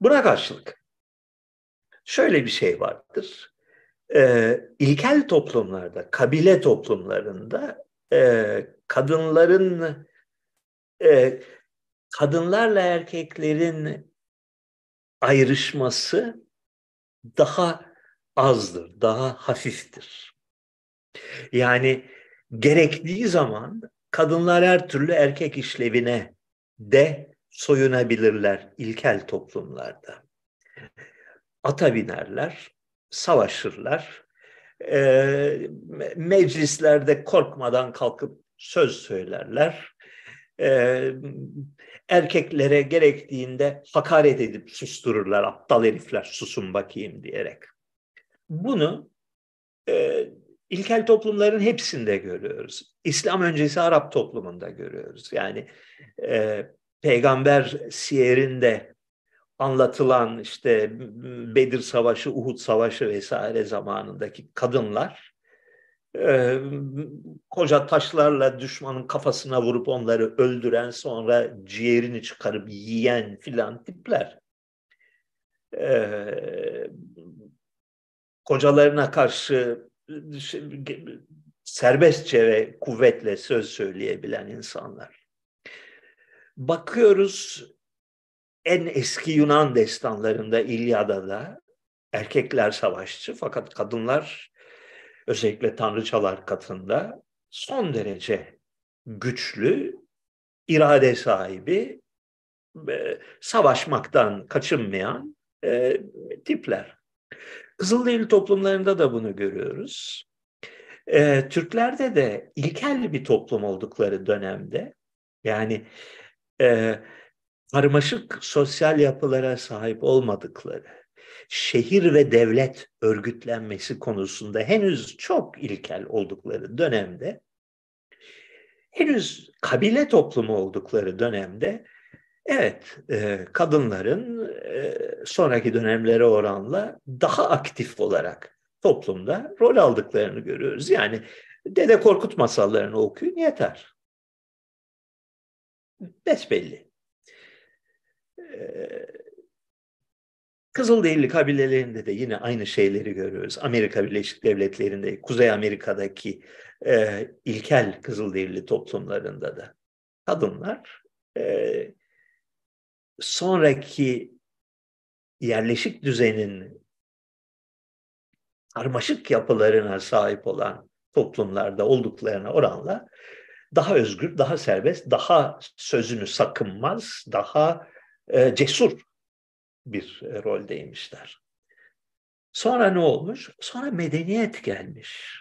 Buna karşılık şöyle bir şey vardır. Ee, ilkel toplumlarda, kabile toplumlarında e, kadınların e, kadınlarla erkeklerin ayrışması daha azdır, daha hafiftir. Yani gerektiği zaman kadınlar her türlü erkek işlevine de soyunabilirler ilkel toplumlarda. Ata binerler, savaşırlar, e, meclislerde korkmadan kalkıp söz söylerler, e, erkeklere gerektiğinde hakaret edip sustururlar, aptal herifler susun bakayım diyerek. Bunu e, ilkel toplumların hepsinde görüyoruz. İslam öncesi Arap toplumunda görüyoruz. Yani e, Peygamber siyerinde anlatılan işte Bedir Savaşı, Uhud Savaşı vesaire zamanındaki kadınlar e, koca taşlarla düşmanın kafasına vurup onları öldüren sonra ciğerini çıkarıp yiyen filan tipler. E, kocalarına karşı serbestçe ve kuvvetle söz söyleyebilen insanlar. Bakıyoruz en eski Yunan destanlarında İlyada'da erkekler savaşçı fakat kadınlar özellikle tanrıçalar katında son derece güçlü, irade sahibi, savaşmaktan kaçınmayan e, tipler. Kızılderili toplumlarında da bunu görüyoruz. E, Türklerde de ilkel bir toplum oldukları dönemde, yani e, karmaşık sosyal yapılara sahip olmadıkları, şehir ve devlet örgütlenmesi konusunda henüz çok ilkel oldukları dönemde, henüz kabile toplumu oldukları dönemde, evet e, kadınların e, sonraki dönemlere oranla daha aktif olarak toplumda rol aldıklarını görüyoruz. Yani Dede Korkut masallarını okuyun yeter. Besbelli. Ee, Kızılderili kabilelerinde de yine aynı şeyleri görüyoruz. Amerika Birleşik Devletleri'nde, Kuzey Amerika'daki e, ilkel Kızılderili toplumlarında da kadınlar e, sonraki yerleşik düzenin karmaşık yapılarına sahip olan toplumlarda olduklarına oranla daha özgür, daha serbest, daha sözünü sakınmaz, daha e, cesur bir e, roldeymişler. Sonra ne olmuş? Sonra medeniyet gelmiş.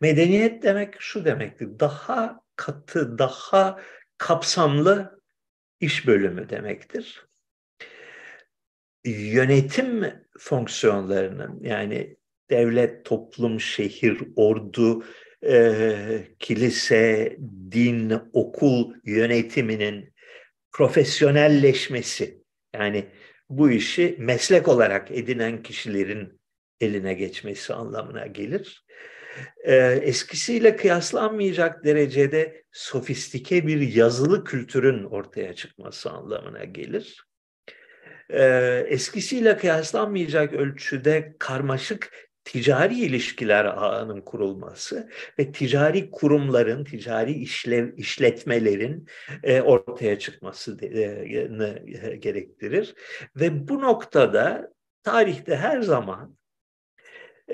Medeniyet demek şu demektir. Daha katı, daha kapsamlı iş bölümü demektir. Yönetim fonksiyonlarının yani devlet, toplum, şehir, ordu, e, kilise, din, okul yönetiminin profesyonelleşmesi yani bu işi meslek olarak edinen kişilerin eline geçmesi anlamına gelir. Ee, eskisiyle kıyaslanmayacak derecede sofistike bir yazılı kültürün ortaya çıkması anlamına gelir. Ee, eskisiyle kıyaslanmayacak ölçüde karmaşık ticari ilişkiler ağının kurulması ve ticari kurumların, ticari işlev, işletmelerin e, ortaya çıkması e, e, gerektirir. Ve bu noktada tarihte her zaman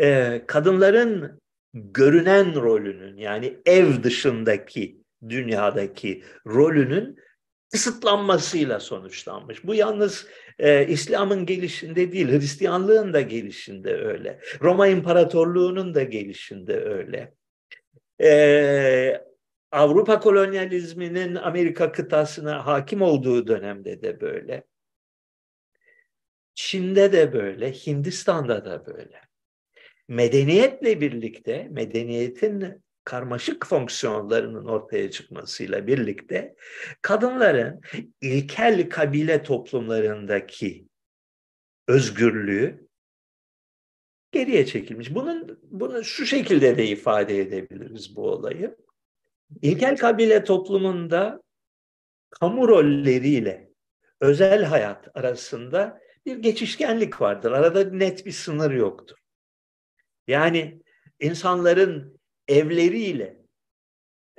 e, kadınların görünen rolünün yani ev dışındaki dünyadaki rolünün kısıtlanmasıyla sonuçlanmış. Bu yalnız e, İslam'ın gelişinde değil, Hristiyanlığın da gelişinde öyle. Roma İmparatorluğu'nun da gelişinde öyle. E, Avrupa kolonyalizminin Amerika kıtasına hakim olduğu dönemde de böyle. Çin'de de böyle, Hindistan'da da böyle. Medeniyetle birlikte, medeniyetin karmaşık fonksiyonlarının ortaya çıkmasıyla birlikte kadınların ilkel kabile toplumlarındaki özgürlüğü geriye çekilmiş. Bunun bunu şu şekilde de ifade edebiliriz bu olayı. İlkel kabile toplumunda kamu rolleriyle özel hayat arasında bir geçişkenlik vardır. Arada net bir sınır yoktur. Yani insanların evleriyle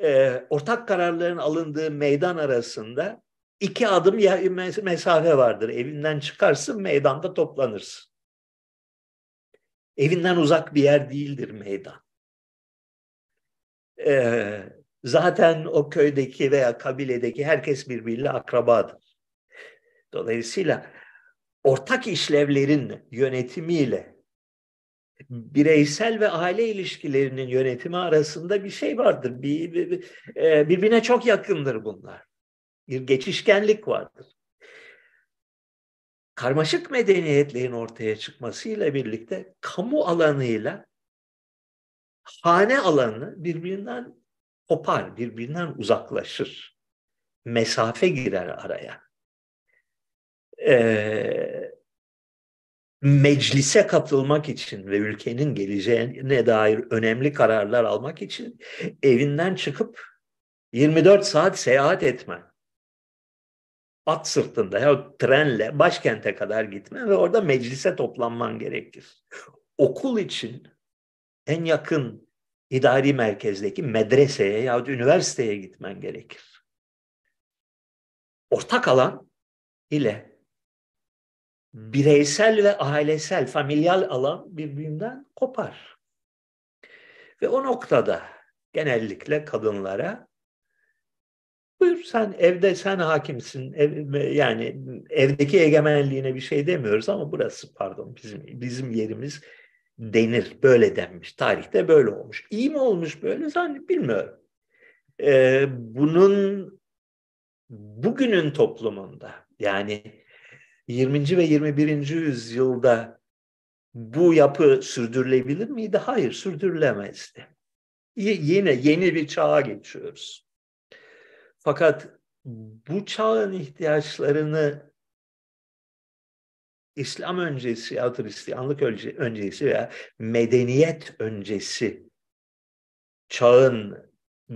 e, ortak kararların alındığı meydan arasında iki adım mesafe vardır. Evinden çıkarsın, meydanda toplanırsın. Evinden uzak bir yer değildir meydan. Ee, zaten o köydeki veya kabiledeki herkes birbiriyle akrabadır. Dolayısıyla ortak işlevlerin yönetimiyle bireysel ve aile ilişkilerinin yönetimi arasında bir şey vardır. Bir, bir, e, birbirine çok yakındır bunlar. Bir geçişkenlik vardır. Karmaşık medeniyetlerin ortaya çıkmasıyla birlikte kamu alanıyla hane alanı birbirinden kopar, birbirinden uzaklaşır. Mesafe girer araya. Ee, meclise katılmak için ve ülkenin geleceğine dair önemli kararlar almak için evinden çıkıp 24 saat seyahat etmen. At sırtında ya trenle başkente kadar gitme ve orada meclise toplanman gerekir. Okul için en yakın idari merkezdeki medreseye ya üniversiteye gitmen gerekir. Ortak alan ile bireysel ve ailesel, familial alan birbirinden kopar. Ve o noktada genellikle kadınlara buyur sen evde sen hakimsin ev, yani evdeki egemenliğine bir şey demiyoruz ama burası pardon bizim bizim yerimiz denir böyle denmiş tarihte böyle olmuş. İyi mi olmuş böyle? Zannet bilmiyorum. Ee, bunun bugünün toplumunda yani 20. ve 21. yüzyılda bu yapı sürdürülebilir miydi? Hayır, sürdürülemezdi. Yine yeni bir çağa geçiyoruz. Fakat bu çağın ihtiyaçlarını İslam öncesi ya Hristiyanlık öncesi veya medeniyet öncesi çağın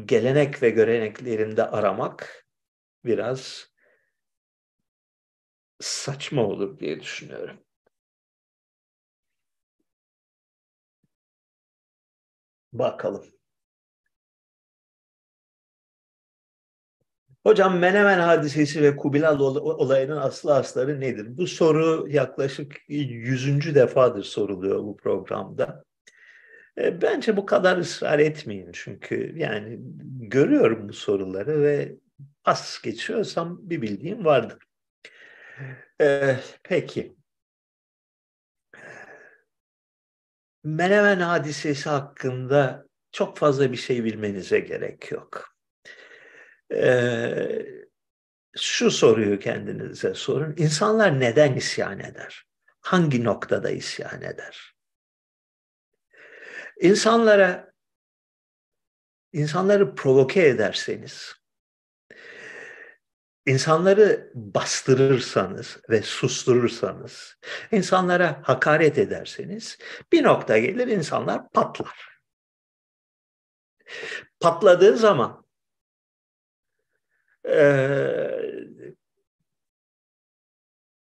gelenek ve göreneklerinde aramak biraz saçma olur diye düşünüyorum. Bakalım. Hocam Menemen hadisesi ve Kubilal olayının aslı asları nedir? Bu soru yaklaşık yüzüncü defadır soruluyor bu programda. E, bence bu kadar ısrar etmeyin çünkü yani görüyorum bu soruları ve pas geçiyorsam bir bildiğim vardır. Ee, peki. Menemen hadisesi hakkında çok fazla bir şey bilmenize gerek yok. Ee, şu soruyu kendinize sorun. İnsanlar neden isyan eder? Hangi noktada isyan eder? İnsanlara insanları provoke ederseniz İnsanları bastırırsanız ve susturursanız, insanlara hakaret ederseniz bir nokta gelir insanlar patlar. Patladığı zaman e,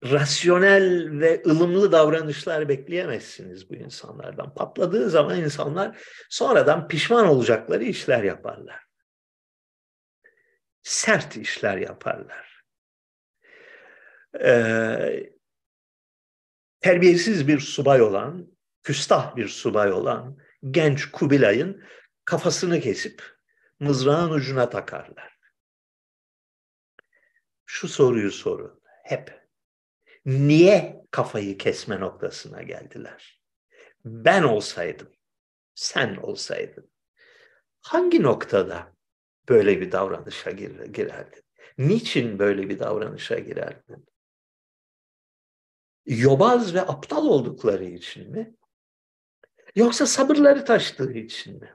rasyonel ve ılımlı davranışlar bekleyemezsiniz bu insanlardan. Patladığı zaman insanlar sonradan pişman olacakları işler yaparlar sert işler yaparlar. Ee, terbiyesiz bir subay olan, küstah bir subay olan genç Kubilay'ın kafasını kesip mızrağın ucuna takarlar. Şu soruyu sorun hep. Niye kafayı kesme noktasına geldiler? Ben olsaydım, sen olsaydın hangi noktada böyle bir davranışa gir, girerdin? Niçin böyle bir davranışa girerdin? Yobaz ve aptal oldukları için mi? Yoksa sabırları taştığı için mi?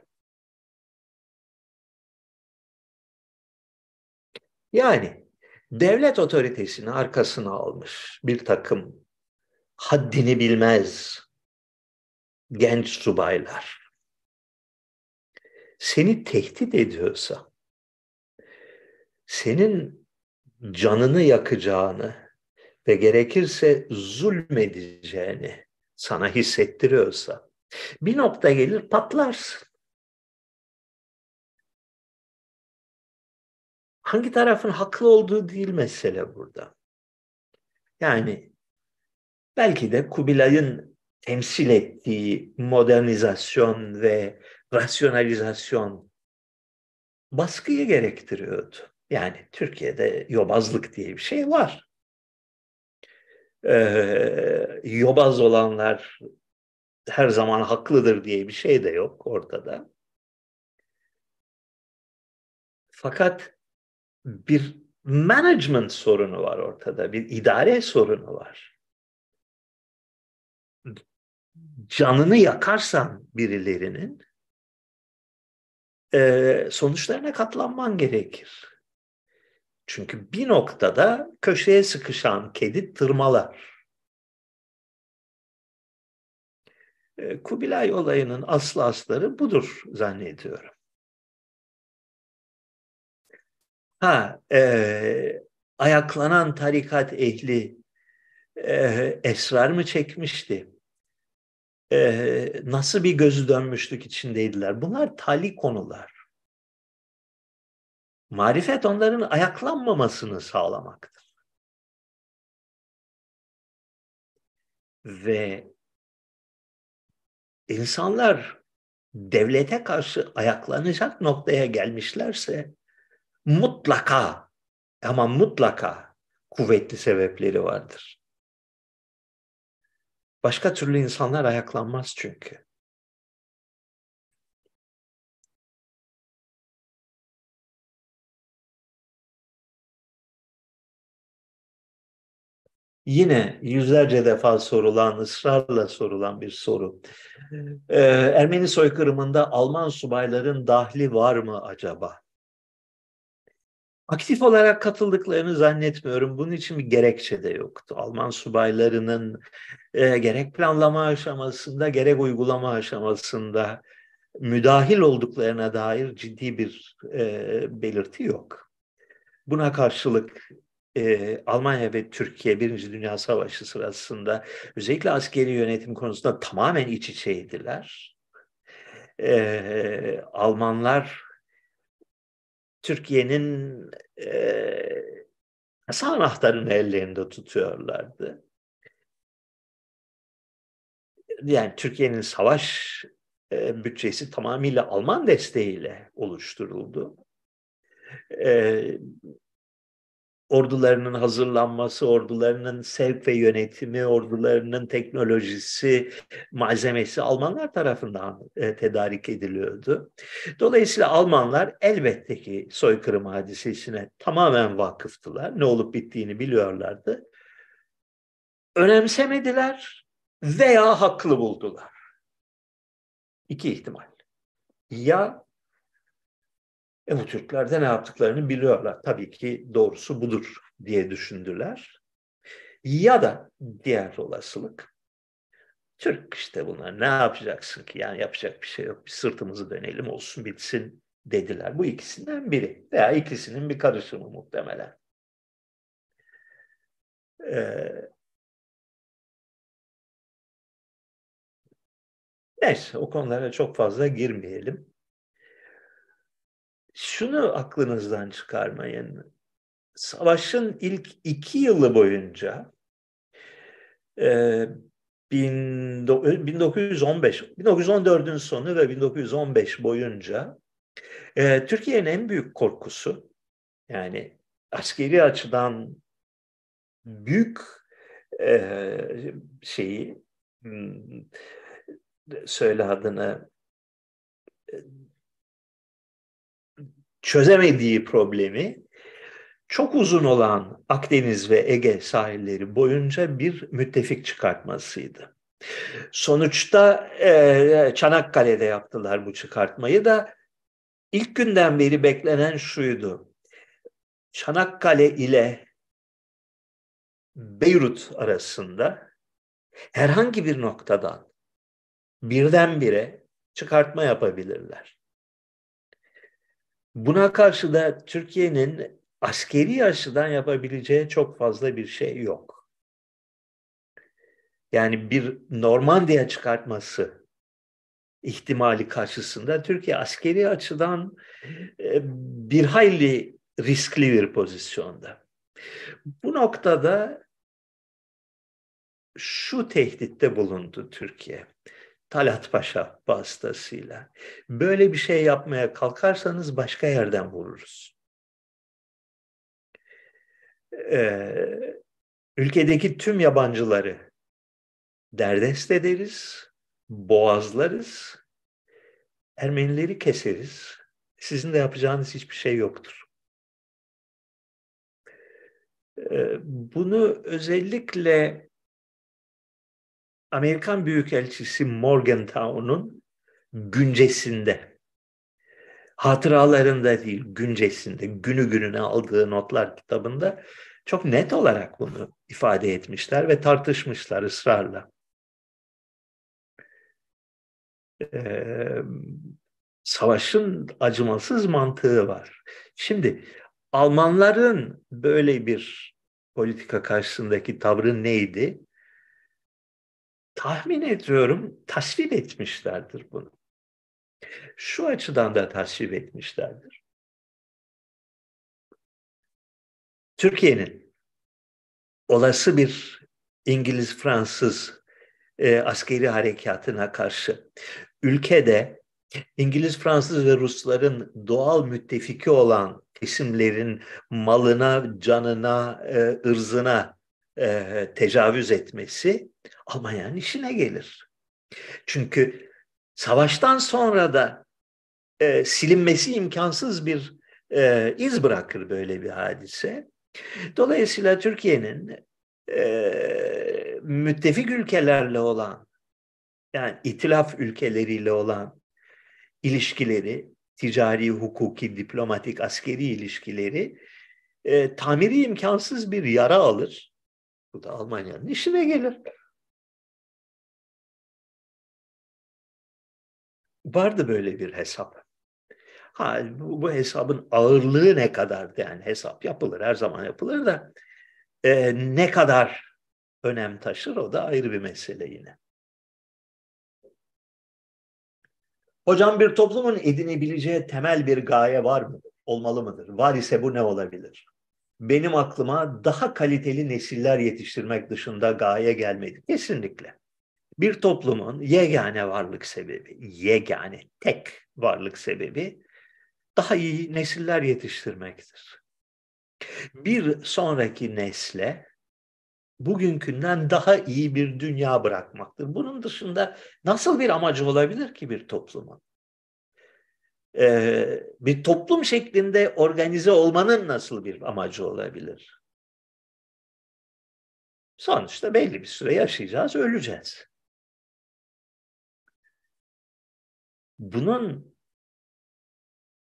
Yani devlet otoritesini arkasına almış bir takım haddini bilmez genç subaylar seni tehdit ediyorsa senin canını yakacağını ve gerekirse zulmedeceğini sana hissettiriyorsa bir nokta gelir patlarsın. Hangi tarafın haklı olduğu değil mesele burada. Yani belki de Kubilay'ın temsil ettiği modernizasyon ve rasyonalizasyon baskıyı gerektiriyordu. Yani Türkiye'de yobazlık diye bir şey var. Ee, yobaz olanlar her zaman haklıdır diye bir şey de yok ortada. Fakat bir management sorunu var ortada, bir idare sorunu var. Canını yakarsan birilerinin e, sonuçlarına katlanman gerekir. Çünkü bir noktada köşeye sıkışan kedi tırmalar. E, Kubilay olayının aslı asları budur zannediyorum. Ha, e, ayaklanan tarikat ehli e, esrar mı çekmişti? E, nasıl bir gözü dönmüşlük içindeydiler? Bunlar tali konular. Marifet onların ayaklanmamasını sağlamaktır. Ve insanlar devlete karşı ayaklanacak noktaya gelmişlerse mutlaka ama mutlaka kuvvetli sebepleri vardır. Başka türlü insanlar ayaklanmaz çünkü. Yine yüzlerce defa sorulan, ısrarla sorulan bir soru. Ee, Ermeni soykırımında Alman subayların dahli var mı acaba? Aktif olarak katıldıklarını zannetmiyorum. Bunun için bir gerekçe de yoktu. Alman subaylarının e, gerek planlama aşamasında gerek uygulama aşamasında müdahil olduklarına dair ciddi bir e, belirti yok. Buna karşılık e, Almanya ve Türkiye Birinci Dünya Savaşı sırasında özellikle askeri yönetim konusunda tamamen iç içeydiler. E, Almanlar Türkiye'nin e, kasa anahtarını ellerinde tutuyorlardı. Yani Türkiye'nin savaş e, bütçesi tamamıyla Alman desteğiyle oluşturuldu. E, ordularının hazırlanması, ordularının sevk ve yönetimi, ordularının teknolojisi, malzemesi Almanlar tarafından e, tedarik ediliyordu. Dolayısıyla Almanlar elbette ki soykırım hadisesine tamamen vakıftılar. Ne olup bittiğini biliyorlardı. Önemsemediler veya haklı buldular. İki ihtimal. Ya e bu Türkler de ne yaptıklarını biliyorlar. Tabii ki doğrusu budur diye düşündüler. Ya da diğer olasılık Türk işte bunlar ne yapacaksın ki yani yapacak bir şey yok bir sırtımızı dönelim olsun bitsin dediler. Bu ikisinden biri veya ikisinin bir karışımı muhtemelen. Ee, neyse o konulara çok fazla girmeyelim şunu aklınızdan çıkarmayın. Savaşın ilk iki yılı boyunca e, 1915, 1914'ün sonu ve 1915 boyunca e, Türkiye'nin en büyük korkusu yani askeri açıdan büyük e, şeyi hmm, söyle adını çözemediği problemi çok uzun olan Akdeniz ve Ege sahilleri boyunca bir müttefik çıkartmasıydı. Sonuçta e, Çanakkale'de yaptılar bu çıkartmayı da ilk günden beri beklenen şuydu. Çanakkale ile Beyrut arasında herhangi bir noktadan birdenbire çıkartma yapabilirler. Buna karşı da Türkiye'nin askeri açıdan yapabileceği çok fazla bir şey yok. yani bir Normandiya çıkartması ihtimali karşısında Türkiye askeri açıdan e, bir hayli riskli bir pozisyonda. Bu noktada şu tehditte bulundu Türkiye. Talat Paşa vasıtasıyla. Böyle bir şey yapmaya kalkarsanız başka yerden vururuz. Ee, ülkedeki tüm yabancıları derdest ederiz, boğazlarız, Ermenileri keseriz. Sizin de yapacağınız hiçbir şey yoktur. Ee, bunu özellikle Amerikan Büyükelçisi Morgenthau'nun güncesinde, hatıralarında değil, güncesinde, günü gününe aldığı notlar kitabında çok net olarak bunu ifade etmişler ve tartışmışlar ısrarla. Ee, savaşın acımasız mantığı var. Şimdi Almanların böyle bir politika karşısındaki tavrı neydi? Tahmin ediyorum tasvip etmişlerdir bunu. Şu açıdan da tasvip etmişlerdir. Türkiye'nin olası bir İngiliz-Fransız e, askeri harekatına karşı ülkede İngiliz, Fransız ve Rusların doğal müttefiki olan kesimlerin malına, canına, e, ırzına e, tecavüz etmesi Almanya'nın işine gelir. Çünkü savaştan sonra da e, silinmesi imkansız bir e, iz bırakır böyle bir hadise. Dolayısıyla Türkiye'nin e, müttefik ülkelerle olan yani itilaf ülkeleriyle olan ilişkileri, ticari, hukuki, diplomatik, askeri ilişkileri e, tamiri imkansız bir yara alır. Bu da Almanya'nın işine gelir. Vardı böyle bir hesap. Ha, bu, bu hesabın ağırlığı ne kadar yani hesap yapılır her zaman yapılır da e, ne kadar önem taşır o da ayrı bir mesele yine. Hocam bir toplumun edinebileceği temel bir gaye var mı? Olmalı mıdır? Var ise bu ne olabilir? Benim aklıma daha kaliteli nesiller yetiştirmek dışında gaye gelmedi. Kesinlikle. Bir toplumun yegane varlık sebebi, yegane, tek varlık sebebi daha iyi nesiller yetiştirmektir. Bir sonraki nesle bugünkünden daha iyi bir dünya bırakmaktır. Bunun dışında nasıl bir amacı olabilir ki bir toplumun? E, bir toplum şeklinde organize olmanın nasıl bir amacı olabilir? Sonuçta belli bir süre yaşayacağız, öleceğiz. Bunun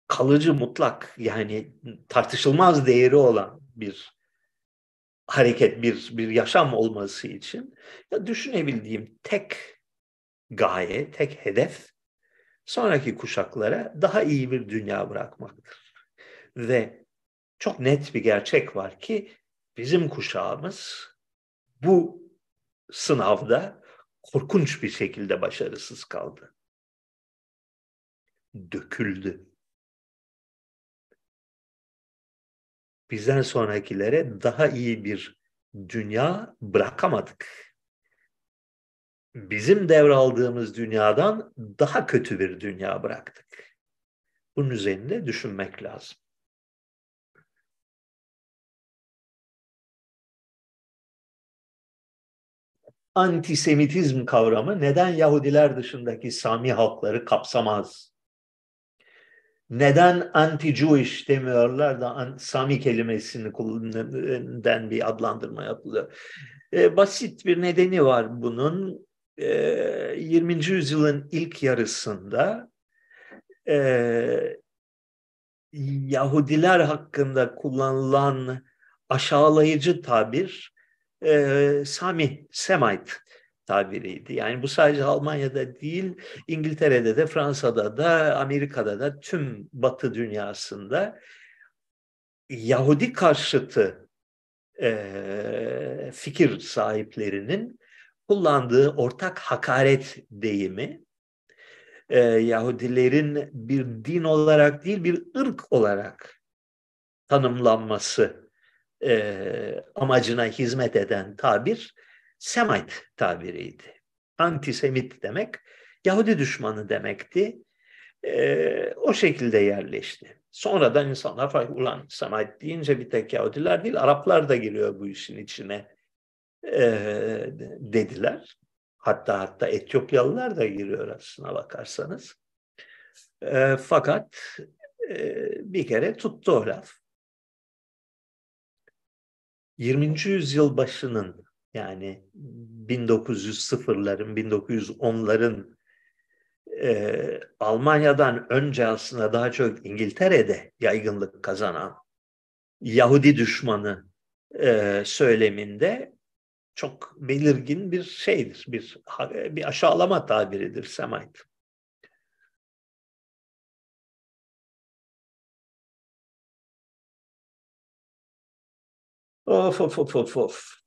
kalıcı mutlak yani tartışılmaz değeri olan bir hareket, bir, bir yaşam olması için ya düşünebildiğim tek gaye, tek hedef sonraki kuşaklara daha iyi bir dünya bırakmaktır. Ve çok net bir gerçek var ki bizim kuşağımız bu sınavda korkunç bir şekilde başarısız kaldı. Döküldü. Bizden sonrakilere daha iyi bir dünya bırakamadık bizim devraldığımız dünyadan daha kötü bir dünya bıraktık. Bunun üzerinde düşünmek lazım. Antisemitizm kavramı neden Yahudiler dışındaki Sami halkları kapsamaz? Neden anti-Jewish demiyorlar da Sami kelimesini kullanılan bir adlandırma yapılıyor? E, basit bir nedeni var bunun. 20. yüzyılın ilk yarısında Yahudiler hakkında kullanılan aşağılayıcı tabir Sami, Semite tabiriydi. Yani bu sadece Almanya'da değil, İngiltere'de de, Fransa'da da, Amerika'da da, tüm Batı dünyasında Yahudi karşıtı e, fikir sahiplerinin kullandığı ortak hakaret deyimi e, Yahudilerin bir din olarak değil bir ırk olarak tanımlanması e, amacına hizmet eden tabir Semite tabiriydi. Antisemit demek Yahudi düşmanı demekti. E, o şekilde yerleşti. Sonradan insanlar fark ulan Semite deyince bir tek Yahudiler değil Araplar da giriyor bu işin içine e, dediler. Hatta hatta Etiyopyalılar da giriyor aslına bakarsanız. E, fakat e, bir kere tuttu o laf. 20. yüzyıl başının yani 1900'ların, 1910'ların e, Almanya'dan önce aslında daha çok İngiltere'de yaygınlık kazanan Yahudi düşmanı e, söyleminde çok belirgin bir şeydir, bir bir aşağılama tabiridir Semite. Of of of of of.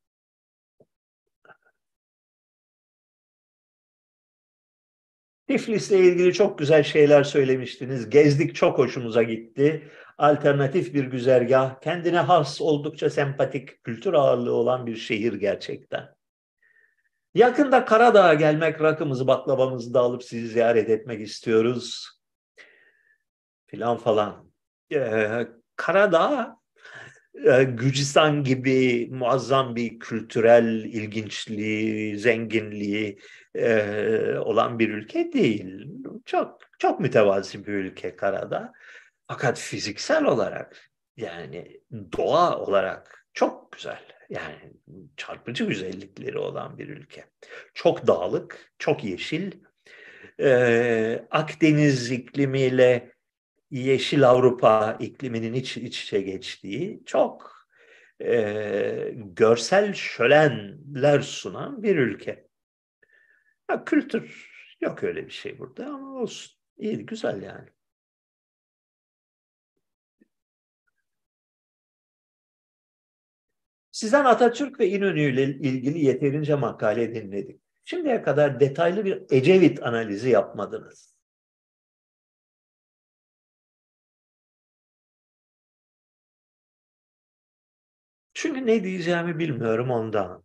Tiflis'le ilgili çok güzel şeyler söylemiştiniz. Gezdik çok hoşumuza gitti. Alternatif bir güzergah, kendine has oldukça sempatik, kültür ağırlığı olan bir şehir gerçekten. Yakında Karadağ'a gelmek, rakımızı, baklavamızı da alıp sizi ziyaret etmek istiyoruz. Filan falan. Ee, Karadağ e, Gürcistan gibi muazzam bir kültürel ilginçliği, zenginliği e, olan bir ülke değil. Çok çok mütevazi bir ülke karada. Fakat fiziksel olarak yani doğa olarak çok güzel. Yani çarpıcı güzellikleri olan bir ülke. Çok dağlık, çok yeşil. Ee, Akdeniz iklimiyle Yeşil Avrupa ikliminin iç, iç içe geçtiği çok e, görsel şölenler sunan bir ülke. Ya, kültür yok öyle bir şey burada ama olsun. İyi, güzel yani. Sizden Atatürk ve İnönü ile ilgili yeterince makale dinledik. Şimdiye kadar detaylı bir Ecevit analizi yapmadınız. Çünkü ne diyeceğimi bilmiyorum ondan.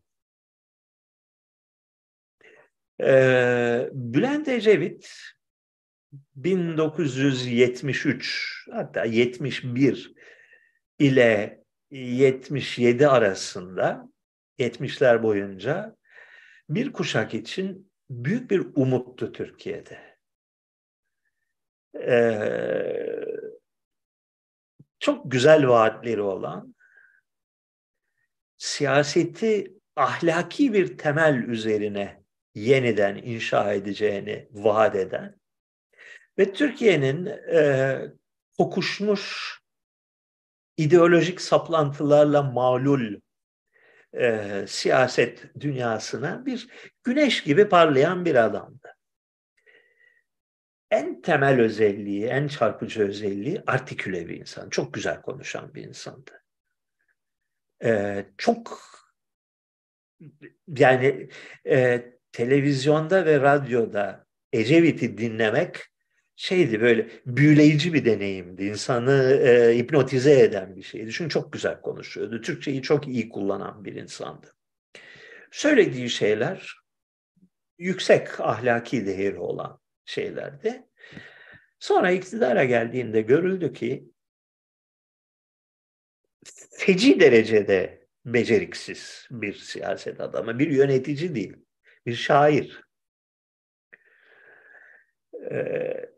Ee, Bülent Ecevit 1973 hatta 71 ile 77 arasında 70'ler boyunca bir kuşak için büyük bir umuttu Türkiye'de. Ee, çok güzel vaatleri olan siyaseti ahlaki bir temel üzerine yeniden inşa edeceğini vaat eden ve Türkiye'nin e, kokuşmuş ideolojik saplantılarla mağlul e, siyaset dünyasına bir güneş gibi parlayan bir adamdı. En temel özelliği, en çarpıcı özelliği artiküle bir insan. Çok güzel konuşan bir insandı. E, çok yani e, televizyonda ve radyoda Ecevit'i dinlemek şeydi böyle büyüleyici bir deneyimdi. İnsanı e, hipnotize eden bir şeydi. Çünkü çok güzel konuşuyordu. Türkçeyi çok iyi kullanan bir insandı. Söylediği şeyler yüksek ahlaki değeri olan şeylerdi. Sonra iktidara geldiğinde görüldü ki feci derecede beceriksiz bir siyaset adamı, bir yönetici değil, bir şair. Ee,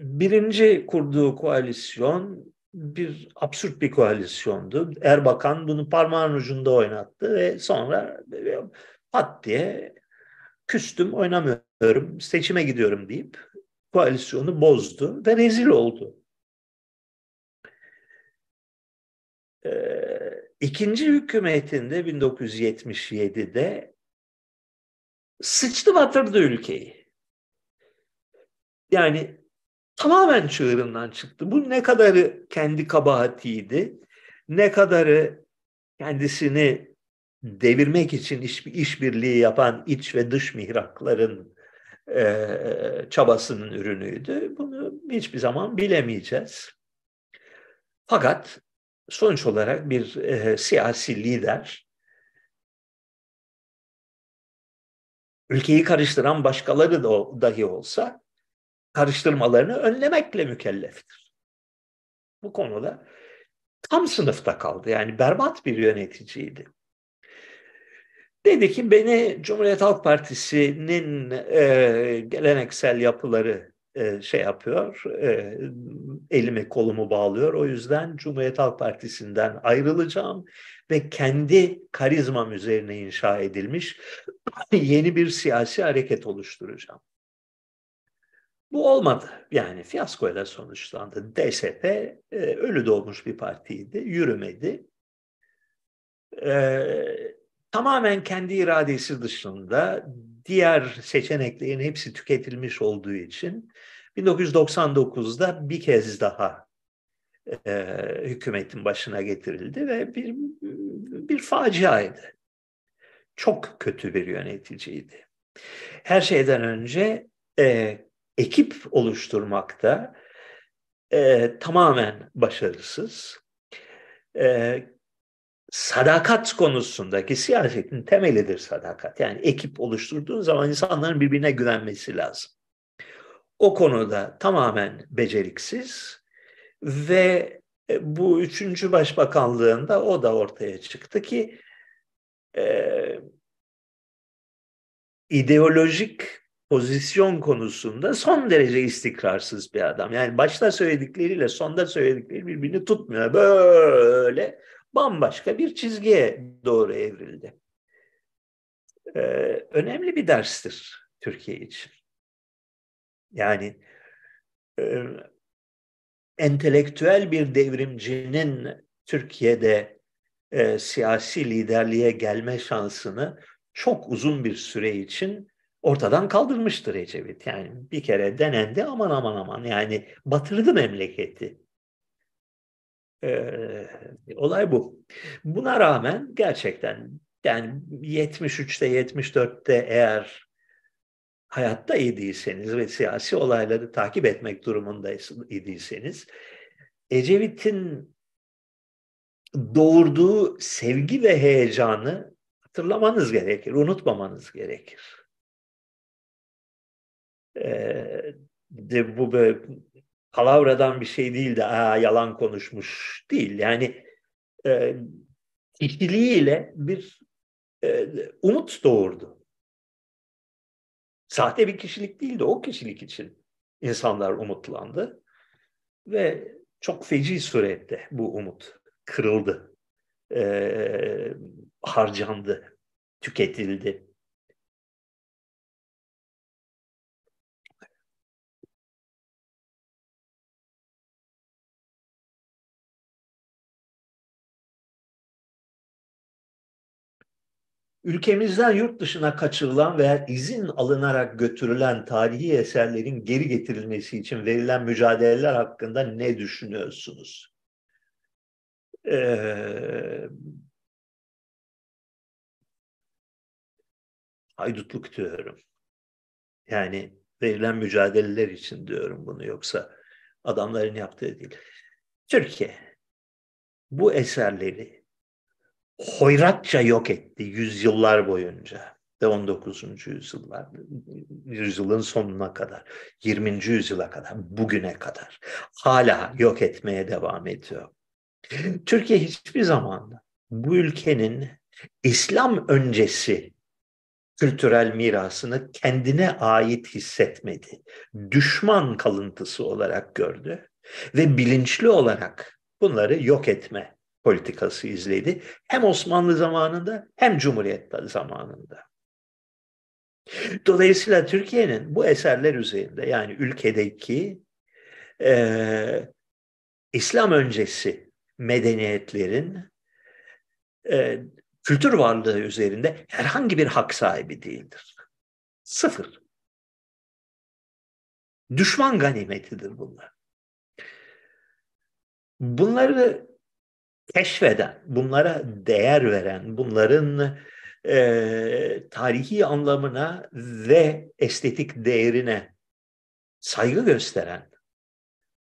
birinci kurduğu koalisyon bir absürt bir koalisyondu. Erbakan bunu parmağın ucunda oynattı ve sonra pat diye küstüm oynamıyorum seçime gidiyorum deyip koalisyonu bozdu ve rezil oldu. Ee, ikinci hükümetinde 1977'de sıçtı batırdı ülkeyi. Yani tamamen çığırından çıktı. Bu ne kadarı kendi kabahatiydi, ne kadarı kendisini devirmek için iş, işbirliği yapan iç ve dış mihrakların e, çabasının ürünüydü. Bunu hiçbir zaman bilemeyeceğiz. Fakat sonuç olarak bir e, siyasi lider ülkeyi karıştıran başkaları da dahi olsa karıştırmalarını önlemekle mükelleftir. Bu konuda tam sınıfta kaldı. Yani berbat bir yöneticiydi. Dedi ki beni Cumhuriyet Halk Partisi'nin e, geleneksel yapıları e, şey yapıyor, e, elimi kolumu bağlıyor. O yüzden Cumhuriyet Halk Partisi'nden ayrılacağım ve kendi karizmam üzerine inşa edilmiş yeni bir siyasi hareket oluşturacağım. Bu olmadı. Yani fiyaskoyla sonuçlandı. DSP e, ölü doğmuş bir partiydi, yürümedi. E, tamamen kendi iradesi dışında diğer seçeneklerin hepsi tüketilmiş olduğu için 1999'da bir kez daha e, hükümetin başına getirildi ve bir bir faciaydı. Çok kötü bir yöneticiydi. Her şeyden önce e, ekip oluşturmakta e, tamamen başarısız. E, sadakat konusundaki siyasetin temelidir sadakat. Yani ekip oluşturduğun zaman insanların birbirine güvenmesi lazım. O konuda tamamen beceriksiz ve e, bu üçüncü başbakanlığında o da ortaya çıktı ki e, ideolojik pozisyon konusunda son derece istikrarsız bir adam. Yani başta söyledikleriyle sonda söyledikleri birbirini tutmuyor. Böyle bambaşka bir çizgiye doğru evrildi. Ee, önemli bir derstir Türkiye için. Yani e, entelektüel bir devrimcinin Türkiye'de e, siyasi liderliğe gelme şansını çok uzun bir süre için ortadan kaldırmıştır Ecevit. Yani bir kere denendi aman aman aman yani batırdı memleketi. Ee, olay bu. Buna rağmen gerçekten yani 73'te 74'te eğer hayatta idiyseniz ve siyasi olayları takip etmek durumundaysanız Ecevit'in doğurduğu sevgi ve heyecanı hatırlamanız gerekir, unutmamanız gerekir. Ee, de bu böyle palavradan bir şey değil de yalan konuşmuş değil. Yani e, kişiliğiyle bir e, umut doğurdu. Sahte bir kişilik değildi, o kişilik için insanlar umutlandı. Ve çok feci surette bu umut kırıldı, e, harcandı, tüketildi. Ülkemizden yurt dışına kaçırılan veya izin alınarak götürülen tarihi eserlerin geri getirilmesi için verilen mücadeleler hakkında ne düşünüyorsunuz? Ee, haydutluk diyorum. Yani verilen mücadeleler için diyorum bunu yoksa adamların yaptığı değil. Türkiye bu eserleri hoyratça yok etti yüzyıllar boyunca ve 19. yüzyıllar, yüzyılın sonuna kadar, 20. yüzyıla kadar, bugüne kadar hala yok etmeye devam ediyor. Türkiye hiçbir zaman bu ülkenin İslam öncesi kültürel mirasını kendine ait hissetmedi. Düşman kalıntısı olarak gördü ve bilinçli olarak bunları yok etme politikası izledi. Hem Osmanlı zamanında hem Cumhuriyet zamanında. Dolayısıyla Türkiye'nin bu eserler üzerinde yani ülkedeki e, İslam öncesi medeniyetlerin e, kültür varlığı üzerinde herhangi bir hak sahibi değildir. Sıfır. Düşman ganimetidir bunlar. Bunları keşfeden, bunlara değer veren, bunların e, tarihi anlamına ve estetik değerine saygı gösteren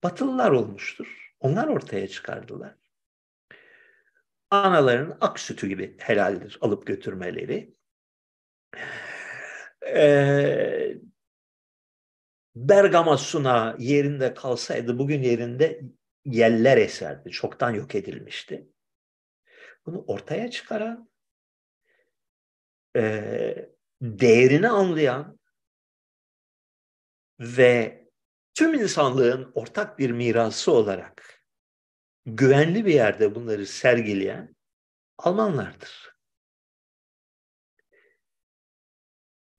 Batılılar olmuştur. Onlar ortaya çıkardılar. Anaların ak sütü gibi helaldir alıp götürmeleri. Ee, Bergama Suna yerinde kalsaydı bugün yerinde yeller eserdi. Çoktan yok edilmişti. Bunu ortaya çıkaran, e, değerini anlayan ve tüm insanlığın ortak bir mirası olarak güvenli bir yerde bunları sergileyen Almanlardır.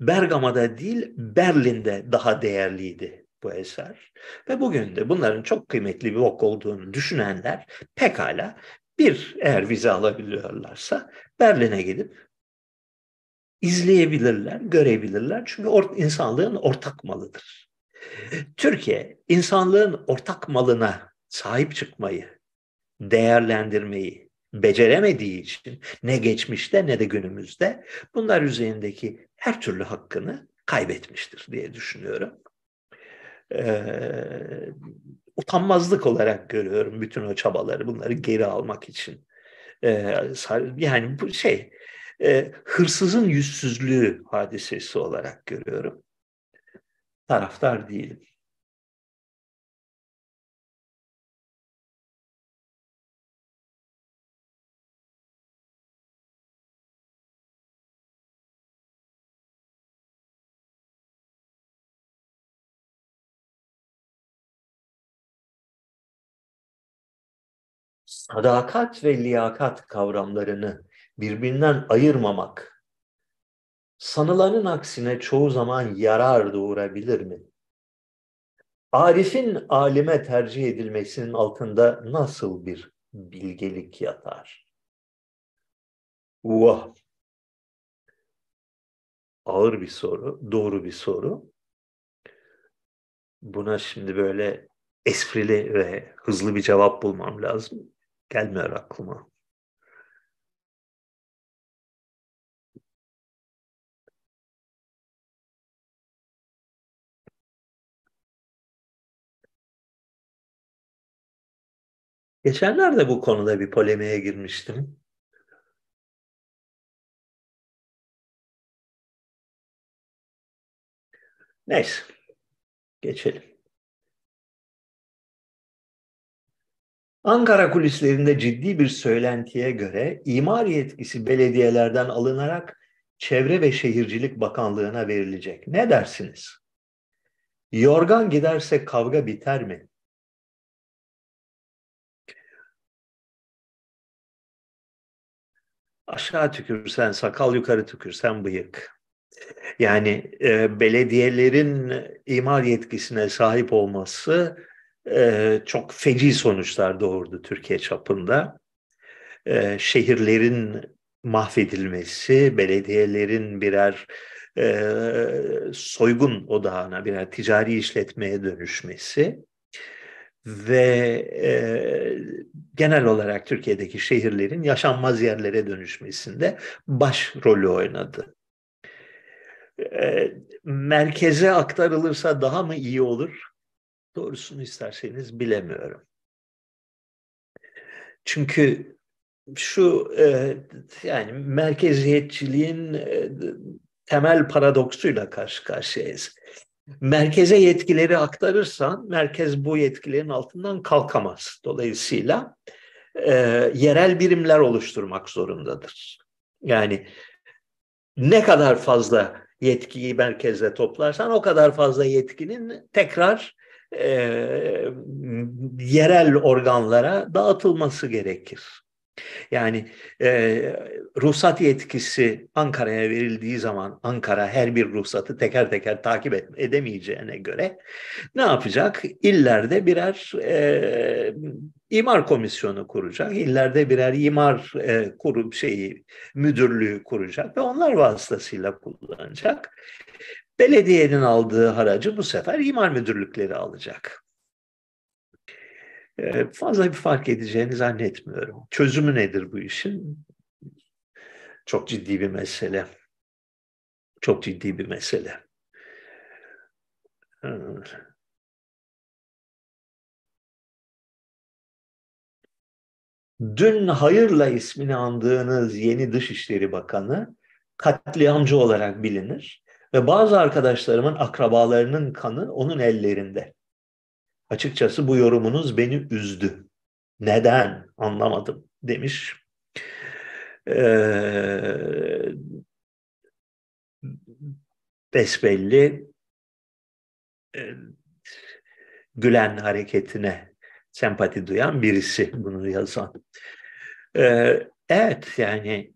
Bergama'da değil Berlin'de daha değerliydi bu eser. Ve bugün de bunların çok kıymetli bir ok olduğunu düşünenler pekala bir eğer vize alabiliyorlarsa Berlin'e gidip izleyebilirler, görebilirler. Çünkü or insanlığın ortak malıdır. Türkiye insanlığın ortak malına sahip çıkmayı, değerlendirmeyi beceremediği için ne geçmişte ne de günümüzde bunlar üzerindeki her türlü hakkını kaybetmiştir diye düşünüyorum. Utanmazlık olarak görüyorum bütün o çabaları bunları geri almak için. Ee, yani bu şey e, hırsızın yüzsüzlüğü hadisesi olarak görüyorum. Taraftar değilim. Sadakat ve liyakat kavramlarını birbirinden ayırmamak sanılanın aksine çoğu zaman yarar doğurabilir mi? Arif'in alime tercih edilmesinin altında nasıl bir bilgelik yatar? Vah! Ağır bir soru, doğru bir soru. Buna şimdi böyle esprili ve hızlı bir cevap bulmam lazım. Gelmiyor aklıma. Geçenlerde bu konuda bir polemiğe girmiştim. Neyse, geçelim. Ankara kulislerinde ciddi bir söylentiye göre imar yetkisi belediyelerden alınarak Çevre ve Şehircilik Bakanlığı'na verilecek. Ne dersiniz? Yorgan giderse kavga biter mi? Aşağı tükürsen sakal, yukarı tükürsen bıyık. Yani e, belediyelerin imar yetkisine sahip olması e, çok feci sonuçlar doğurdu Türkiye çapında. E, şehirlerin mahvedilmesi, belediyelerin birer e, soygun odağına, birer ticari işletmeye dönüşmesi ve e, genel olarak Türkiye'deki şehirlerin yaşanmaz yerlere dönüşmesinde baş rolü oynadı. E, merkeze aktarılırsa daha mı iyi olur? Doğrusunu isterseniz bilemiyorum. Çünkü şu e, yani merkeziyetçiliğin e, temel paradoksuyla karşı karşıyayız. Merkeze yetkileri aktarırsan merkez bu yetkilerin altından kalkamaz. Dolayısıyla e, yerel birimler oluşturmak zorundadır. Yani ne kadar fazla yetkiyi merkezde toplarsan o kadar fazla yetkinin tekrar e, yerel organlara dağıtılması gerekir. Yani e, ruhsat yetkisi Ankara'ya verildiği zaman Ankara her bir ruhsatı teker teker takip edemeyeceğine göre ne yapacak? İllerde birer e, imar komisyonu kuracak. İllerde birer imar e, kurum şeyi müdürlüğü kuracak ve onlar vasıtasıyla kullanacak. Belediyenin aldığı haracı bu sefer imar müdürlükleri alacak. Ee, fazla bir fark edeceğini zannetmiyorum. Çözümü nedir bu işin? Çok ciddi bir mesele. Çok ciddi bir mesele. Dün hayırla ismini andığınız yeni Dışişleri Bakanı katliamcı olarak bilinir ve bazı arkadaşlarımın akrabalarının kanı onun ellerinde. Açıkçası bu yorumunuz beni üzdü. Neden? Anlamadım demiş. Ee, besbelli e, Gülen hareketine sempati duyan birisi bunu yazan. Ee, evet yani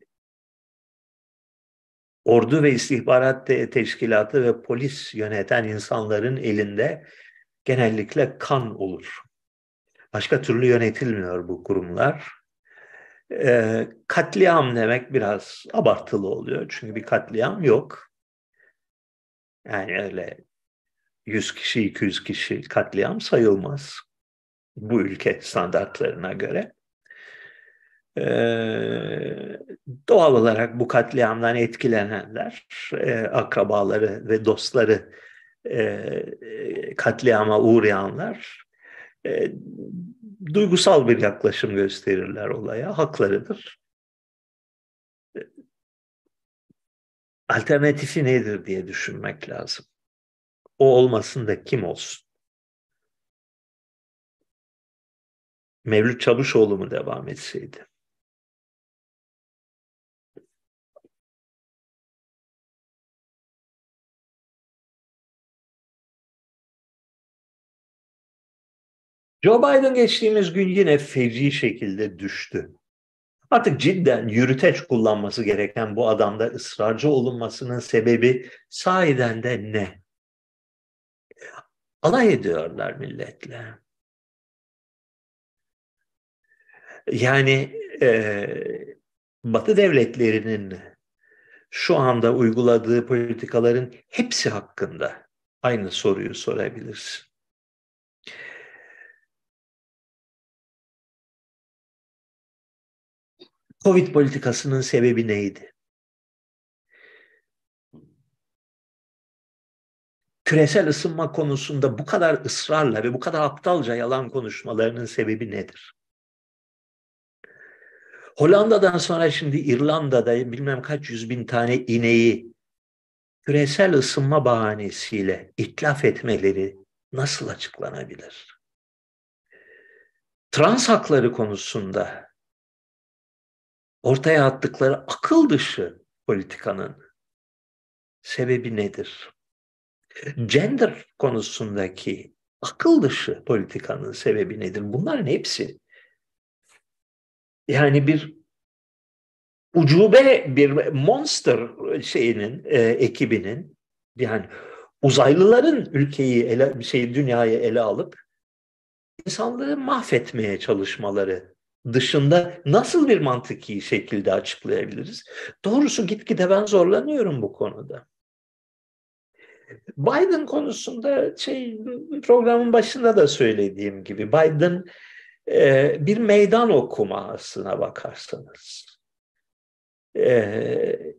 ordu ve istihbarat teşkilatı ve polis yöneten insanların elinde genellikle kan olur. Başka türlü yönetilmiyor bu kurumlar. E, katliam demek biraz abartılı oluyor. Çünkü bir katliam yok. Yani öyle 100 kişi, 200 kişi katliam sayılmaz. Bu ülke standartlarına göre. Ee, doğal olarak bu katliamdan etkilenenler, e, akrabaları ve dostları e, katliama uğrayanlar e, duygusal bir yaklaşım gösterirler olaya. Haklarıdır. Alternatifi nedir diye düşünmek lazım. O olmasın da kim olsun? Mevlüt Çavuşoğlu mu devam etseydi? Joe Biden geçtiğimiz gün yine fevri şekilde düştü. Artık cidden yürüteç kullanması gereken bu adamda ısrarcı olunmasının sebebi sahiden de ne? Alay ediyorlar milletle. Yani e, Batı devletlerinin şu anda uyguladığı politikaların hepsi hakkında aynı soruyu sorabilirsin. Covid politikasının sebebi neydi? Küresel ısınma konusunda bu kadar ısrarla ve bu kadar aptalca yalan konuşmalarının sebebi nedir? Hollanda'dan sonra şimdi İrlanda'da bilmem kaç yüz bin tane ineği küresel ısınma bahanesiyle itlaf etmeleri nasıl açıklanabilir? Trans hakları konusunda ortaya attıkları akıl dışı politikanın sebebi nedir? Gender konusundaki akıl dışı politikanın sebebi nedir? Bunların hepsi yani bir ucube bir monster şeyinin e, ekibinin yani uzaylıların ülkeyi ele şey dünyayı ele alıp insanlığı mahvetmeye çalışmaları dışında nasıl bir mantıki şekilde açıklayabiliriz? Doğrusu gitgide ben zorlanıyorum bu konuda. Biden konusunda şey programın başında da söylediğim gibi Biden e, bir meydan okuma aslına bakarsanız. E,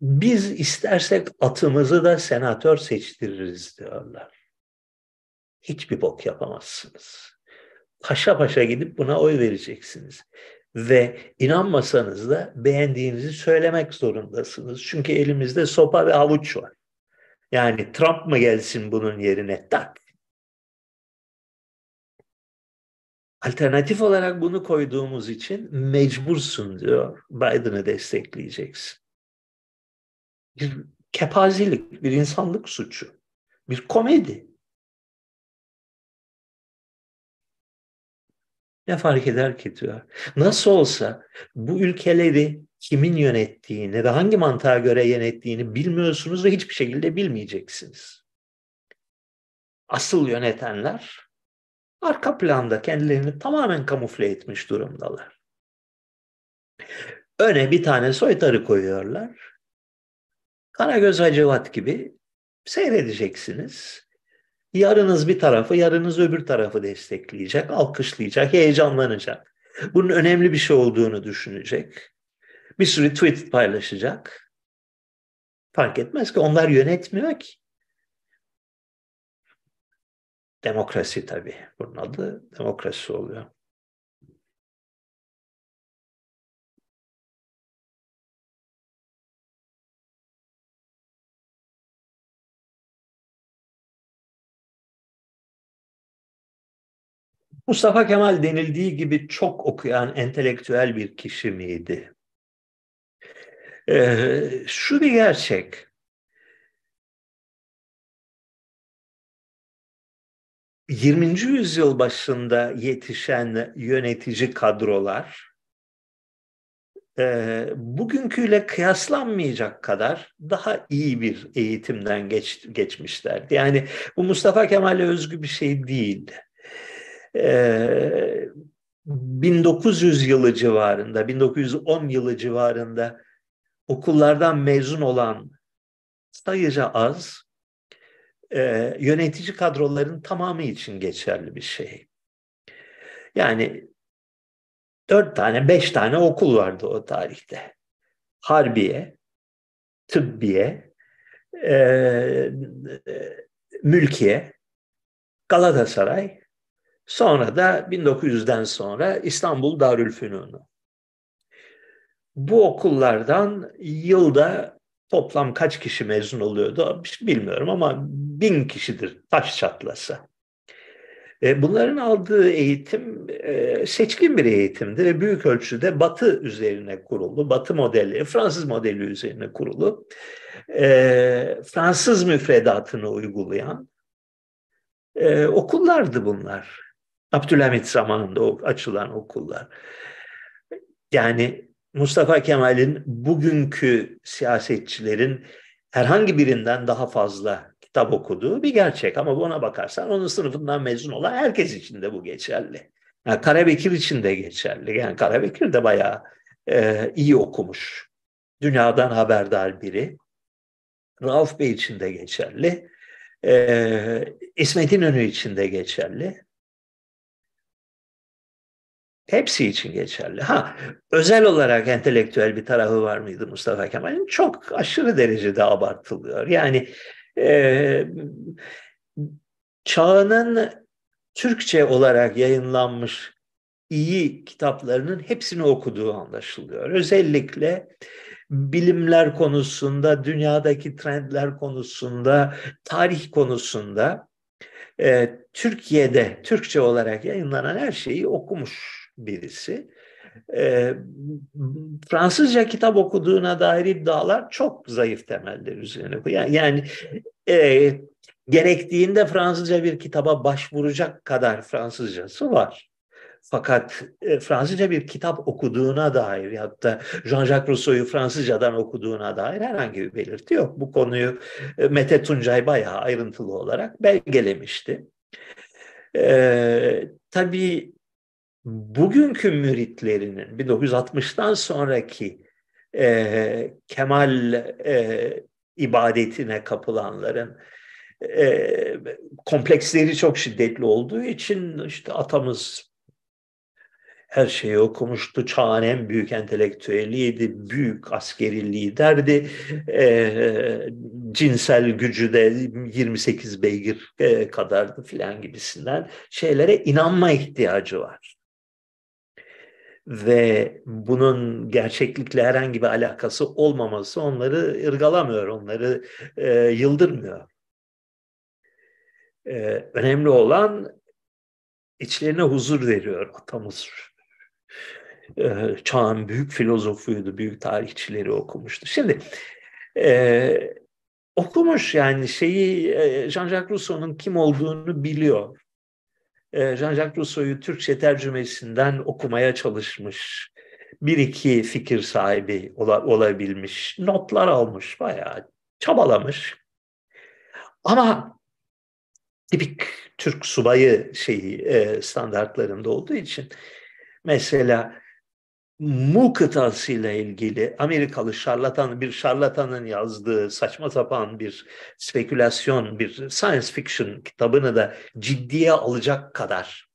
biz istersek atımızı da senatör seçtiririz diyorlar. Hiçbir bok yapamazsınız paşa paşa gidip buna oy vereceksiniz. Ve inanmasanız da beğendiğinizi söylemek zorundasınız. Çünkü elimizde sopa ve avuç var. Yani Trump mı gelsin bunun yerine? Tak. Alternatif olarak bunu koyduğumuz için mecbursun diyor. Biden'ı destekleyeceksin. Bir kepazelik, bir insanlık suçu, bir komedi. Ne fark eder ki diyor. Nasıl olsa bu ülkeleri kimin yönettiğini ve hangi mantığa göre yönettiğini bilmiyorsunuz ve hiçbir şekilde bilmeyeceksiniz. Asıl yönetenler arka planda kendilerini tamamen kamufle etmiş durumdalar. Öne bir tane soytarı koyuyorlar. Karagöz Hacivat gibi seyredeceksiniz. Yarınız bir tarafı, yarınız öbür tarafı destekleyecek, alkışlayacak, heyecanlanacak. Bunun önemli bir şey olduğunu düşünecek. Bir sürü tweet paylaşacak. Fark etmez ki onlar yönetmiyor ki. Demokrasi tabii. Bunun adı demokrasi oluyor. Mustafa Kemal denildiği gibi çok okuyan entelektüel bir kişi miydi? Ee, şu bir gerçek. 20. yüzyıl başında yetişen yönetici kadrolar e, bugünküyle kıyaslanmayacak kadar daha iyi bir eğitimden geç, geçmişler. Yani bu Mustafa Kemal'e özgü bir şey değil. E, 1900 yılı civarında, 1910 yılı civarında okullardan mezun olan sayıca az, e, yönetici kadroların tamamı için geçerli bir şey. Yani dört tane, beş tane okul vardı o tarihte. Harbiye, Tıbbiye, e, e, Mülkiye, Galatasaray, sonra da 1900'den sonra İstanbul Darülfünunu. Bu okullardan yılda Toplam kaç kişi mezun oluyordu bilmiyorum ama bin kişidir taş çatlasa. E, bunların aldığı eğitim e, seçkin bir eğitimdi ve büyük ölçüde Batı üzerine kurulu, Batı modeli, Fransız modeli üzerine kurulu, e, Fransız müfredatını uygulayan okullardı bunlar. Abdülhamit zamanında açılan okullar. Yani Mustafa Kemal'in bugünkü siyasetçilerin herhangi birinden daha fazla kitap okuduğu bir gerçek. Ama buna bakarsan onun sınıfından mezun olan herkes için de bu geçerli. Yani Karabekir için de geçerli. Yani Karabekir de bayağı e, iyi okumuş. Dünyadan haberdar biri. Rauf Bey için de geçerli. E, İsmet İnönü için de geçerli. Hepsi için geçerli. Ha, özel olarak entelektüel bir tarafı var mıydı Mustafa Kemal'in? Çok aşırı derecede abartılıyor. Yani e, çağının Türkçe olarak yayınlanmış iyi kitaplarının hepsini okuduğu anlaşılıyor. Özellikle bilimler konusunda, dünyadaki trendler konusunda, tarih konusunda e, Türkiye'de Türkçe olarak yayınlanan her şeyi okumuş birisi. E, Fransızca kitap okuduğuna dair iddialar çok zayıf temeller üzerine. Yani, yani e, gerektiğinde Fransızca bir kitaba başvuracak kadar Fransızcası var. Fakat e, Fransızca bir kitap okuduğuna dair da Jean-Jacques Rousseau'yu Fransızcadan okuduğuna dair herhangi bir belirti yok. Bu konuyu e, Mete Tuncay bayağı ayrıntılı olarak belgelemişti. E, tabii bugünkü müritlerinin 1960'tan sonraki e, Kemal e, ibadetine kapılanların e, kompleksleri çok şiddetli olduğu için işte atamız her şeyi okumuştu. Çağın en büyük entelektüeliydi, büyük askeri liderdi. E, cinsel gücü de 28 beygir e, kadardı filan gibisinden şeylere inanma ihtiyacı var ve bunun gerçeklikle herhangi bir alakası olmaması onları ırgalamıyor, onları e, yıldırmıyor. E, önemli olan içlerine huzur veriyor atamız. E, çağın büyük filozofuydu, büyük tarihçileri okumuştu. Şimdi e, okumuş yani şeyi e, Jean-Jacques Rousseau'nun kim olduğunu biliyor. Ee, Jean-Jacques Rousseau'yu Türkçe tercümesinden okumaya çalışmış. Bir iki fikir sahibi olabilmiş. Notlar almış bayağı. Çabalamış. Ama tipik Türk subayı şeyi e, standartlarında olduğu için mesela Mu kıtasıyla ilgili Amerikalı şarlatan bir şarlatanın yazdığı saçma sapan bir spekülasyon, bir science fiction kitabını da ciddiye alacak kadar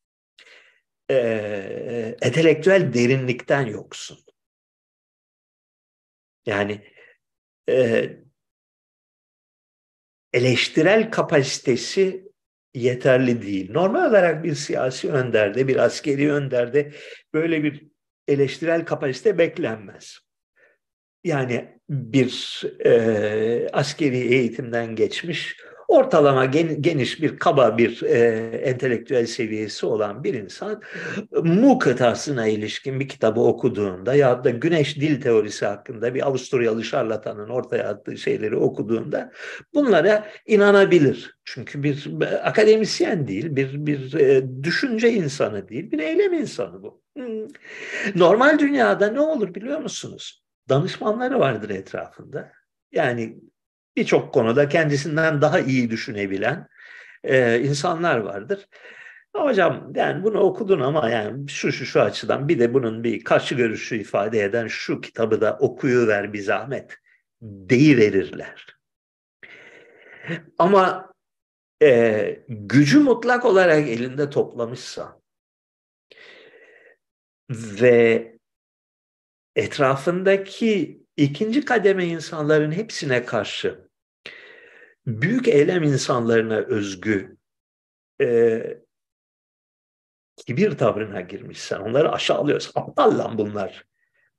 e, entelektüel derinlikten yoksun. Yani e, eleştirel kapasitesi yeterli değil. Normal olarak bir siyasi önderde, bir askeri önderde böyle bir eleştirel kapasite beklenmez. Yani bir e, askeri eğitimden geçmiş ortalama gen, geniş bir kaba bir e, entelektüel seviyesi olan bir insan Mu kıtasına ilişkin bir kitabı okuduğunda ya da güneş dil teorisi hakkında bir Avusturyalı şarlatanın ortaya attığı şeyleri okuduğunda bunlara inanabilir. Çünkü bir akademisyen değil, bir bir e, düşünce insanı değil, bir eylem insanı bu. Hmm. Normal dünyada ne olur biliyor musunuz? Danışmanları vardır etrafında. Yani birçok konuda kendisinden daha iyi düşünebilen e, insanlar vardır. Hocam yani bunu okudun ama yani şu şu şu açıdan bir de bunun bir karşı görüşü ifade eden şu kitabı da okuyuver bir zahmet deyiverirler. Ama e, gücü mutlak olarak elinde toplamışsa ve etrafındaki ikinci kademe insanların hepsine karşı büyük eylem insanlarına özgü e, kibir tavrına girmişsen, onları aşağılıyorsan, aptal lan bunlar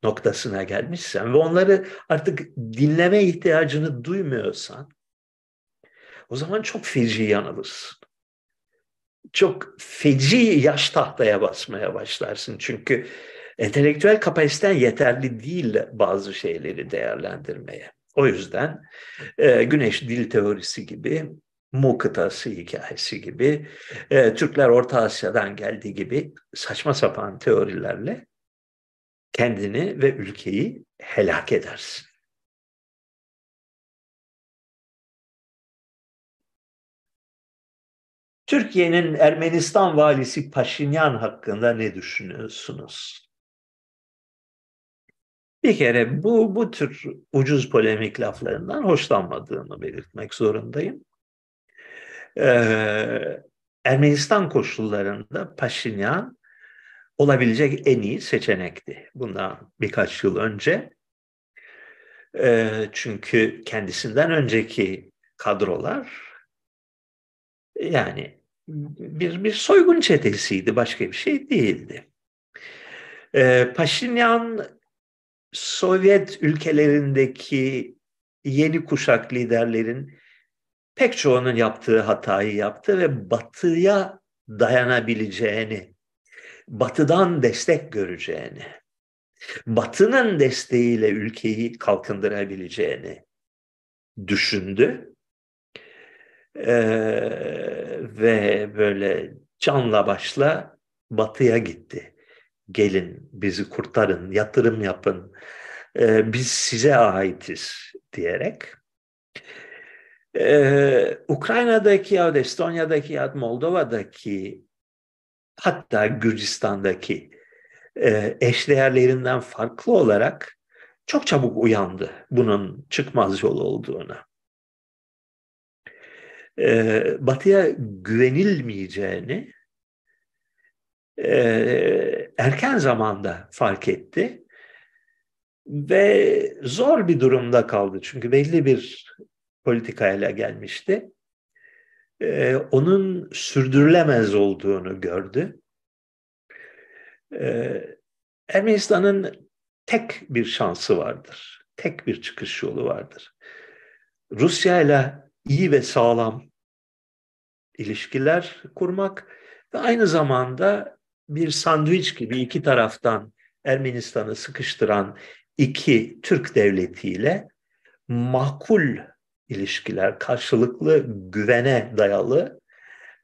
noktasına gelmişsen ve onları artık dinleme ihtiyacını duymuyorsan, o zaman çok feci yanılırsın. Çok feci yaş tahtaya basmaya başlarsın. Çünkü entelektüel kapasiten yeterli değil bazı şeyleri değerlendirmeye. O yüzden e, güneş dil teorisi gibi, Mu kıtası hikayesi gibi, e, Türkler Orta Asya'dan geldiği gibi saçma sapan teorilerle kendini ve ülkeyi helak edersin. Türkiye'nin Ermenistan valisi Paşinyan hakkında ne düşünüyorsunuz? Bir kere bu, bu tür ucuz polemik laflarından hoşlanmadığımı belirtmek zorundayım. Ee, Ermenistan koşullarında Paşinyan olabilecek en iyi seçenekti. Bundan birkaç yıl önce. Ee, çünkü kendisinden önceki kadrolar yani bir, bir soygun çetesiydi, başka bir şey değildi. Ee, Paşinyan Sovyet ülkelerindeki yeni kuşak liderlerin pek çoğunun yaptığı hatayı yaptı ve batıya dayanabileceğini, batıdan destek göreceğini, batının desteğiyle ülkeyi kalkındırabileceğini düşündü. Ee, ve böyle canla başla batıya gitti gelin bizi kurtarın, yatırım yapın, e, biz size aitiz diyerek. Ee, Ukrayna'daki ya da Estonya'daki ya da Moldova'daki hatta Gürcistan'daki e, eşdeğerlerinden farklı olarak çok çabuk uyandı bunun çıkmaz yol olduğuna. Ee, batı'ya güvenilmeyeceğini e, erken zamanda fark etti ve zor bir durumda kaldı çünkü belli bir politikayla gelmişti. E, onun sürdürülemez olduğunu gördü. E, Ermenistan'ın tek bir şansı vardır. Tek bir çıkış yolu vardır. Rusya ile iyi ve sağlam ilişkiler kurmak ve aynı zamanda bir sandviç gibi iki taraftan Ermenistan'ı sıkıştıran iki Türk devletiyle makul ilişkiler, karşılıklı güvene dayalı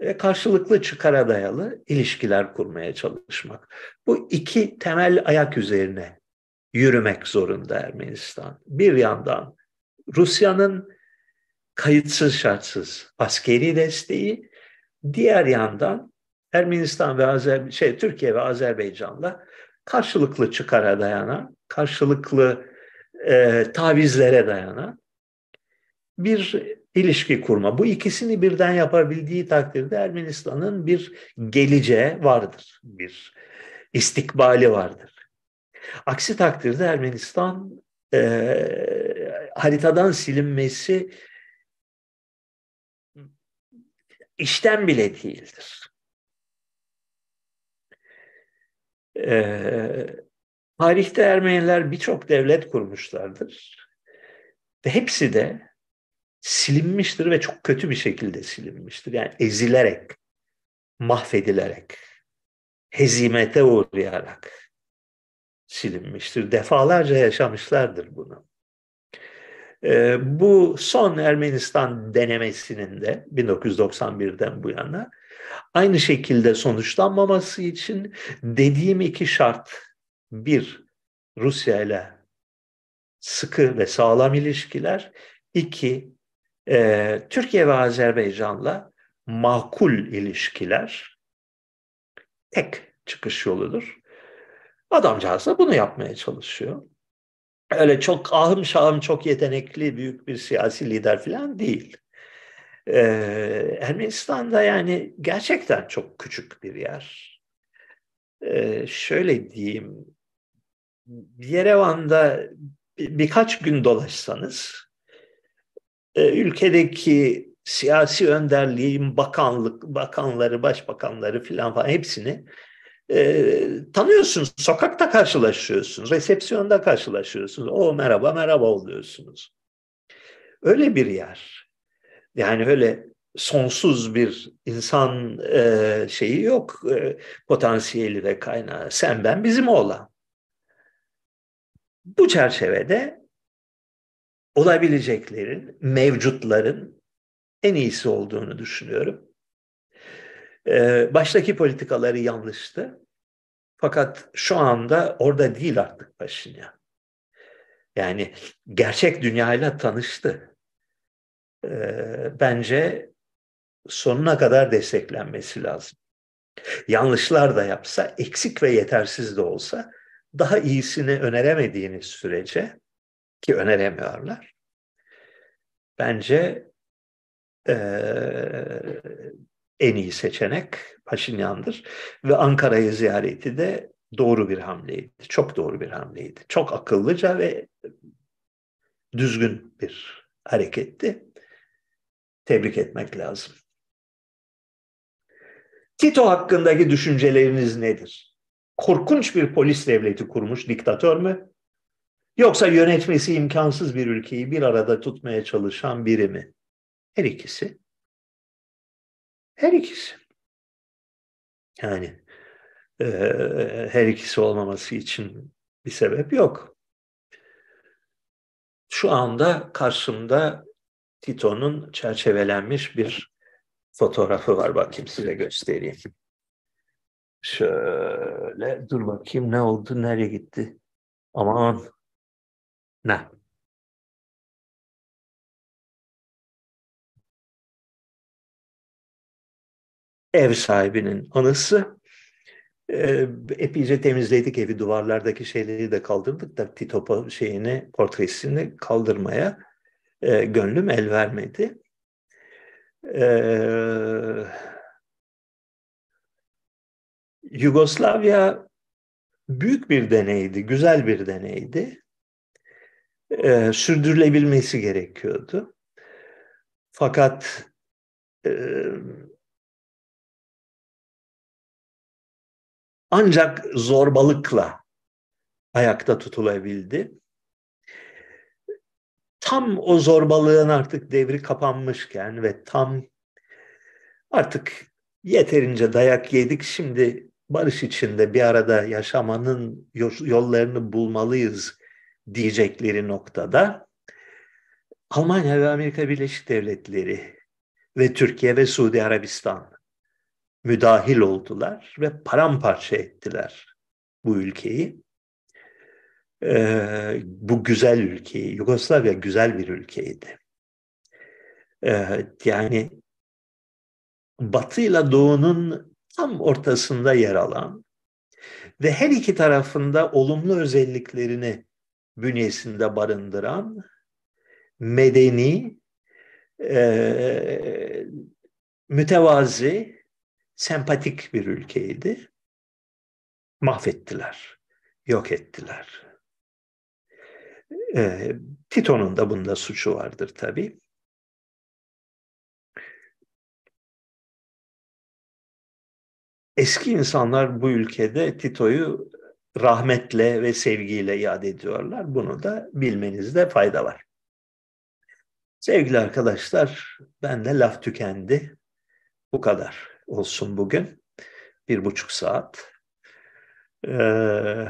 ve karşılıklı çıkara dayalı ilişkiler kurmaya çalışmak. Bu iki temel ayak üzerine yürümek zorunda Ermenistan. Bir yandan Rusya'nın kayıtsız şartsız askeri desteği, diğer yandan Ermenistan ve Azer şey Türkiye ve Azerbaycan'la karşılıklı çıkara dayanan, karşılıklı e, tavizlere dayanan bir ilişki kurma. Bu ikisini birden yapabildiği takdirde Ermenistan'ın bir geleceği vardır, bir istikbali vardır. Aksi takdirde Ermenistan e, haritadan silinmesi işten bile değildir. E, tarihte Ermeniler birçok devlet kurmuşlardır. Ve hepsi de silinmiştir ve çok kötü bir şekilde silinmiştir. Yani ezilerek, mahvedilerek, hezimete uğrayarak silinmiştir. Defalarca yaşamışlardır bunu. E, bu son Ermenistan denemesinin de 1991'den bu yana aynı şekilde sonuçlanmaması için dediğim iki şart. Bir, Rusya ile sıkı ve sağlam ilişkiler. İki, e, Türkiye ve Azerbaycan'la makul ilişkiler tek çıkış yoludur. Adamcağız da bunu yapmaya çalışıyor. Öyle çok ahım şahım çok yetenekli büyük bir siyasi lider falan değil. Ee, Ermenistan'da yani gerçekten çok küçük bir yer. Ee, şöyle diyeyim, Yerevan'da bir, birkaç gün dolaşsanız, e, ülkedeki siyasi önderliğin bakanlık, bakanları, başbakanları filan falan hepsini e, tanıyorsunuz. Sokakta karşılaşıyorsunuz, resepsiyonda karşılaşıyorsunuz. O merhaba merhaba oluyorsunuz. Öyle bir yer. Yani öyle sonsuz bir insan e, şeyi yok, e, potansiyeli ve kaynağı. Sen ben bizim oğlan. Bu çerçevede olabileceklerin, mevcutların en iyisi olduğunu düşünüyorum. Ee, baştaki politikaları yanlıştı. Fakat şu anda orada değil artık Paşinyan. Yani gerçek dünyayla tanıştı. Ee, bence sonuna kadar desteklenmesi lazım. Yanlışlar da yapsa, eksik ve yetersiz de olsa daha iyisini öneremediğiniz sürece ki öneremiyorlar. Bence e, en iyi seçenek Paşinyan'dır. Ve Ankara'yı ziyareti de doğru bir hamleydi. Çok doğru bir hamleydi. Çok akıllıca ve düzgün bir hareketti. Tebrik etmek lazım. Tito hakkındaki düşünceleriniz nedir? Korkunç bir polis devleti kurmuş diktatör mü? Yoksa yönetmesi imkansız bir ülkeyi bir arada tutmaya çalışan biri mi? Her ikisi. Her ikisi. Yani e, her ikisi olmaması için bir sebep yok. Şu anda karşımda Tito'nun çerçevelenmiş bir fotoğrafı var. Bakayım size göstereyim. Şöyle dur bakayım ne oldu, nereye gitti? Aman ne? Ev sahibinin anısı. Ee, epeyce temizledik evi duvarlardaki şeyleri de kaldırdık da Tito şeyini portresini kaldırmaya e, gönlüm el vermedi. Ee, Yugoslavya büyük bir deneydi, güzel bir deneydi. Ee, sürdürülebilmesi gerekiyordu. Fakat e, ancak zorbalıkla ayakta tutulabildi. Tam o zorbalığın artık devri kapanmışken ve tam artık yeterince dayak yedik şimdi barış içinde bir arada yaşamanın yollarını bulmalıyız diyecekleri noktada Almanya ve Amerika Birleşik Devletleri ve Türkiye ve Suudi Arabistan müdahil oldular ve paramparça ettiler bu ülkeyi. Ee, bu güzel ülkeyi, Yugoslavya güzel bir ülkeydi. Ee, yani Batı ile Doğu'nun tam ortasında yer alan ve her iki tarafında olumlu özelliklerini bünyesinde barındıran medeni, e, mütevazi, sempatik bir ülkeydi. Mahvettiler, yok ettiler. E, Tito'nun da bunda suçu vardır tabii. Eski insanlar bu ülkede Tito'yu rahmetle ve sevgiyle yad ediyorlar. Bunu da bilmenizde fayda var. Sevgili arkadaşlar, ben de laf tükendi. Bu kadar olsun bugün. Bir buçuk saat. Ee,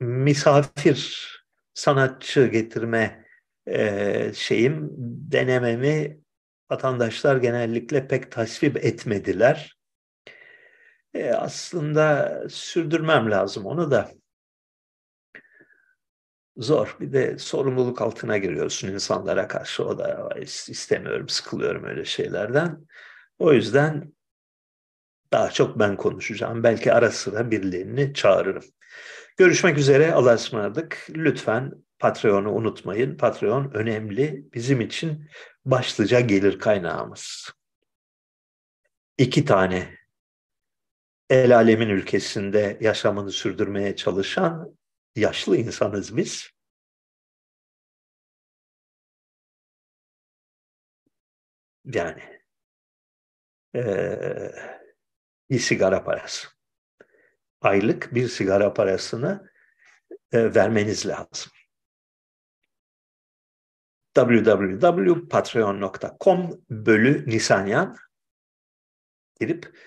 misafir sanatçı getirme e, şeyim, denememi vatandaşlar genellikle pek tasvip etmediler. E, aslında sürdürmem lazım onu da. Zor. Bir de sorumluluk altına giriyorsun insanlara karşı. O da istemiyorum, sıkılıyorum öyle şeylerden. O yüzden daha çok ben konuşacağım. Belki ara sıra birilerini çağırırım. Görüşmek üzere. Allah'a ısmarladık. Lütfen Patreon'u unutmayın. Patreon önemli. Bizim için başlıca gelir kaynağımız. İki tane el alemin ülkesinde yaşamını sürdürmeye çalışan yaşlı insanız biz. Yani ee, bir sigara parası. Aylık bir sigara parasını e, vermeniz lazım. www.patreon.com bölü Nisanyan girip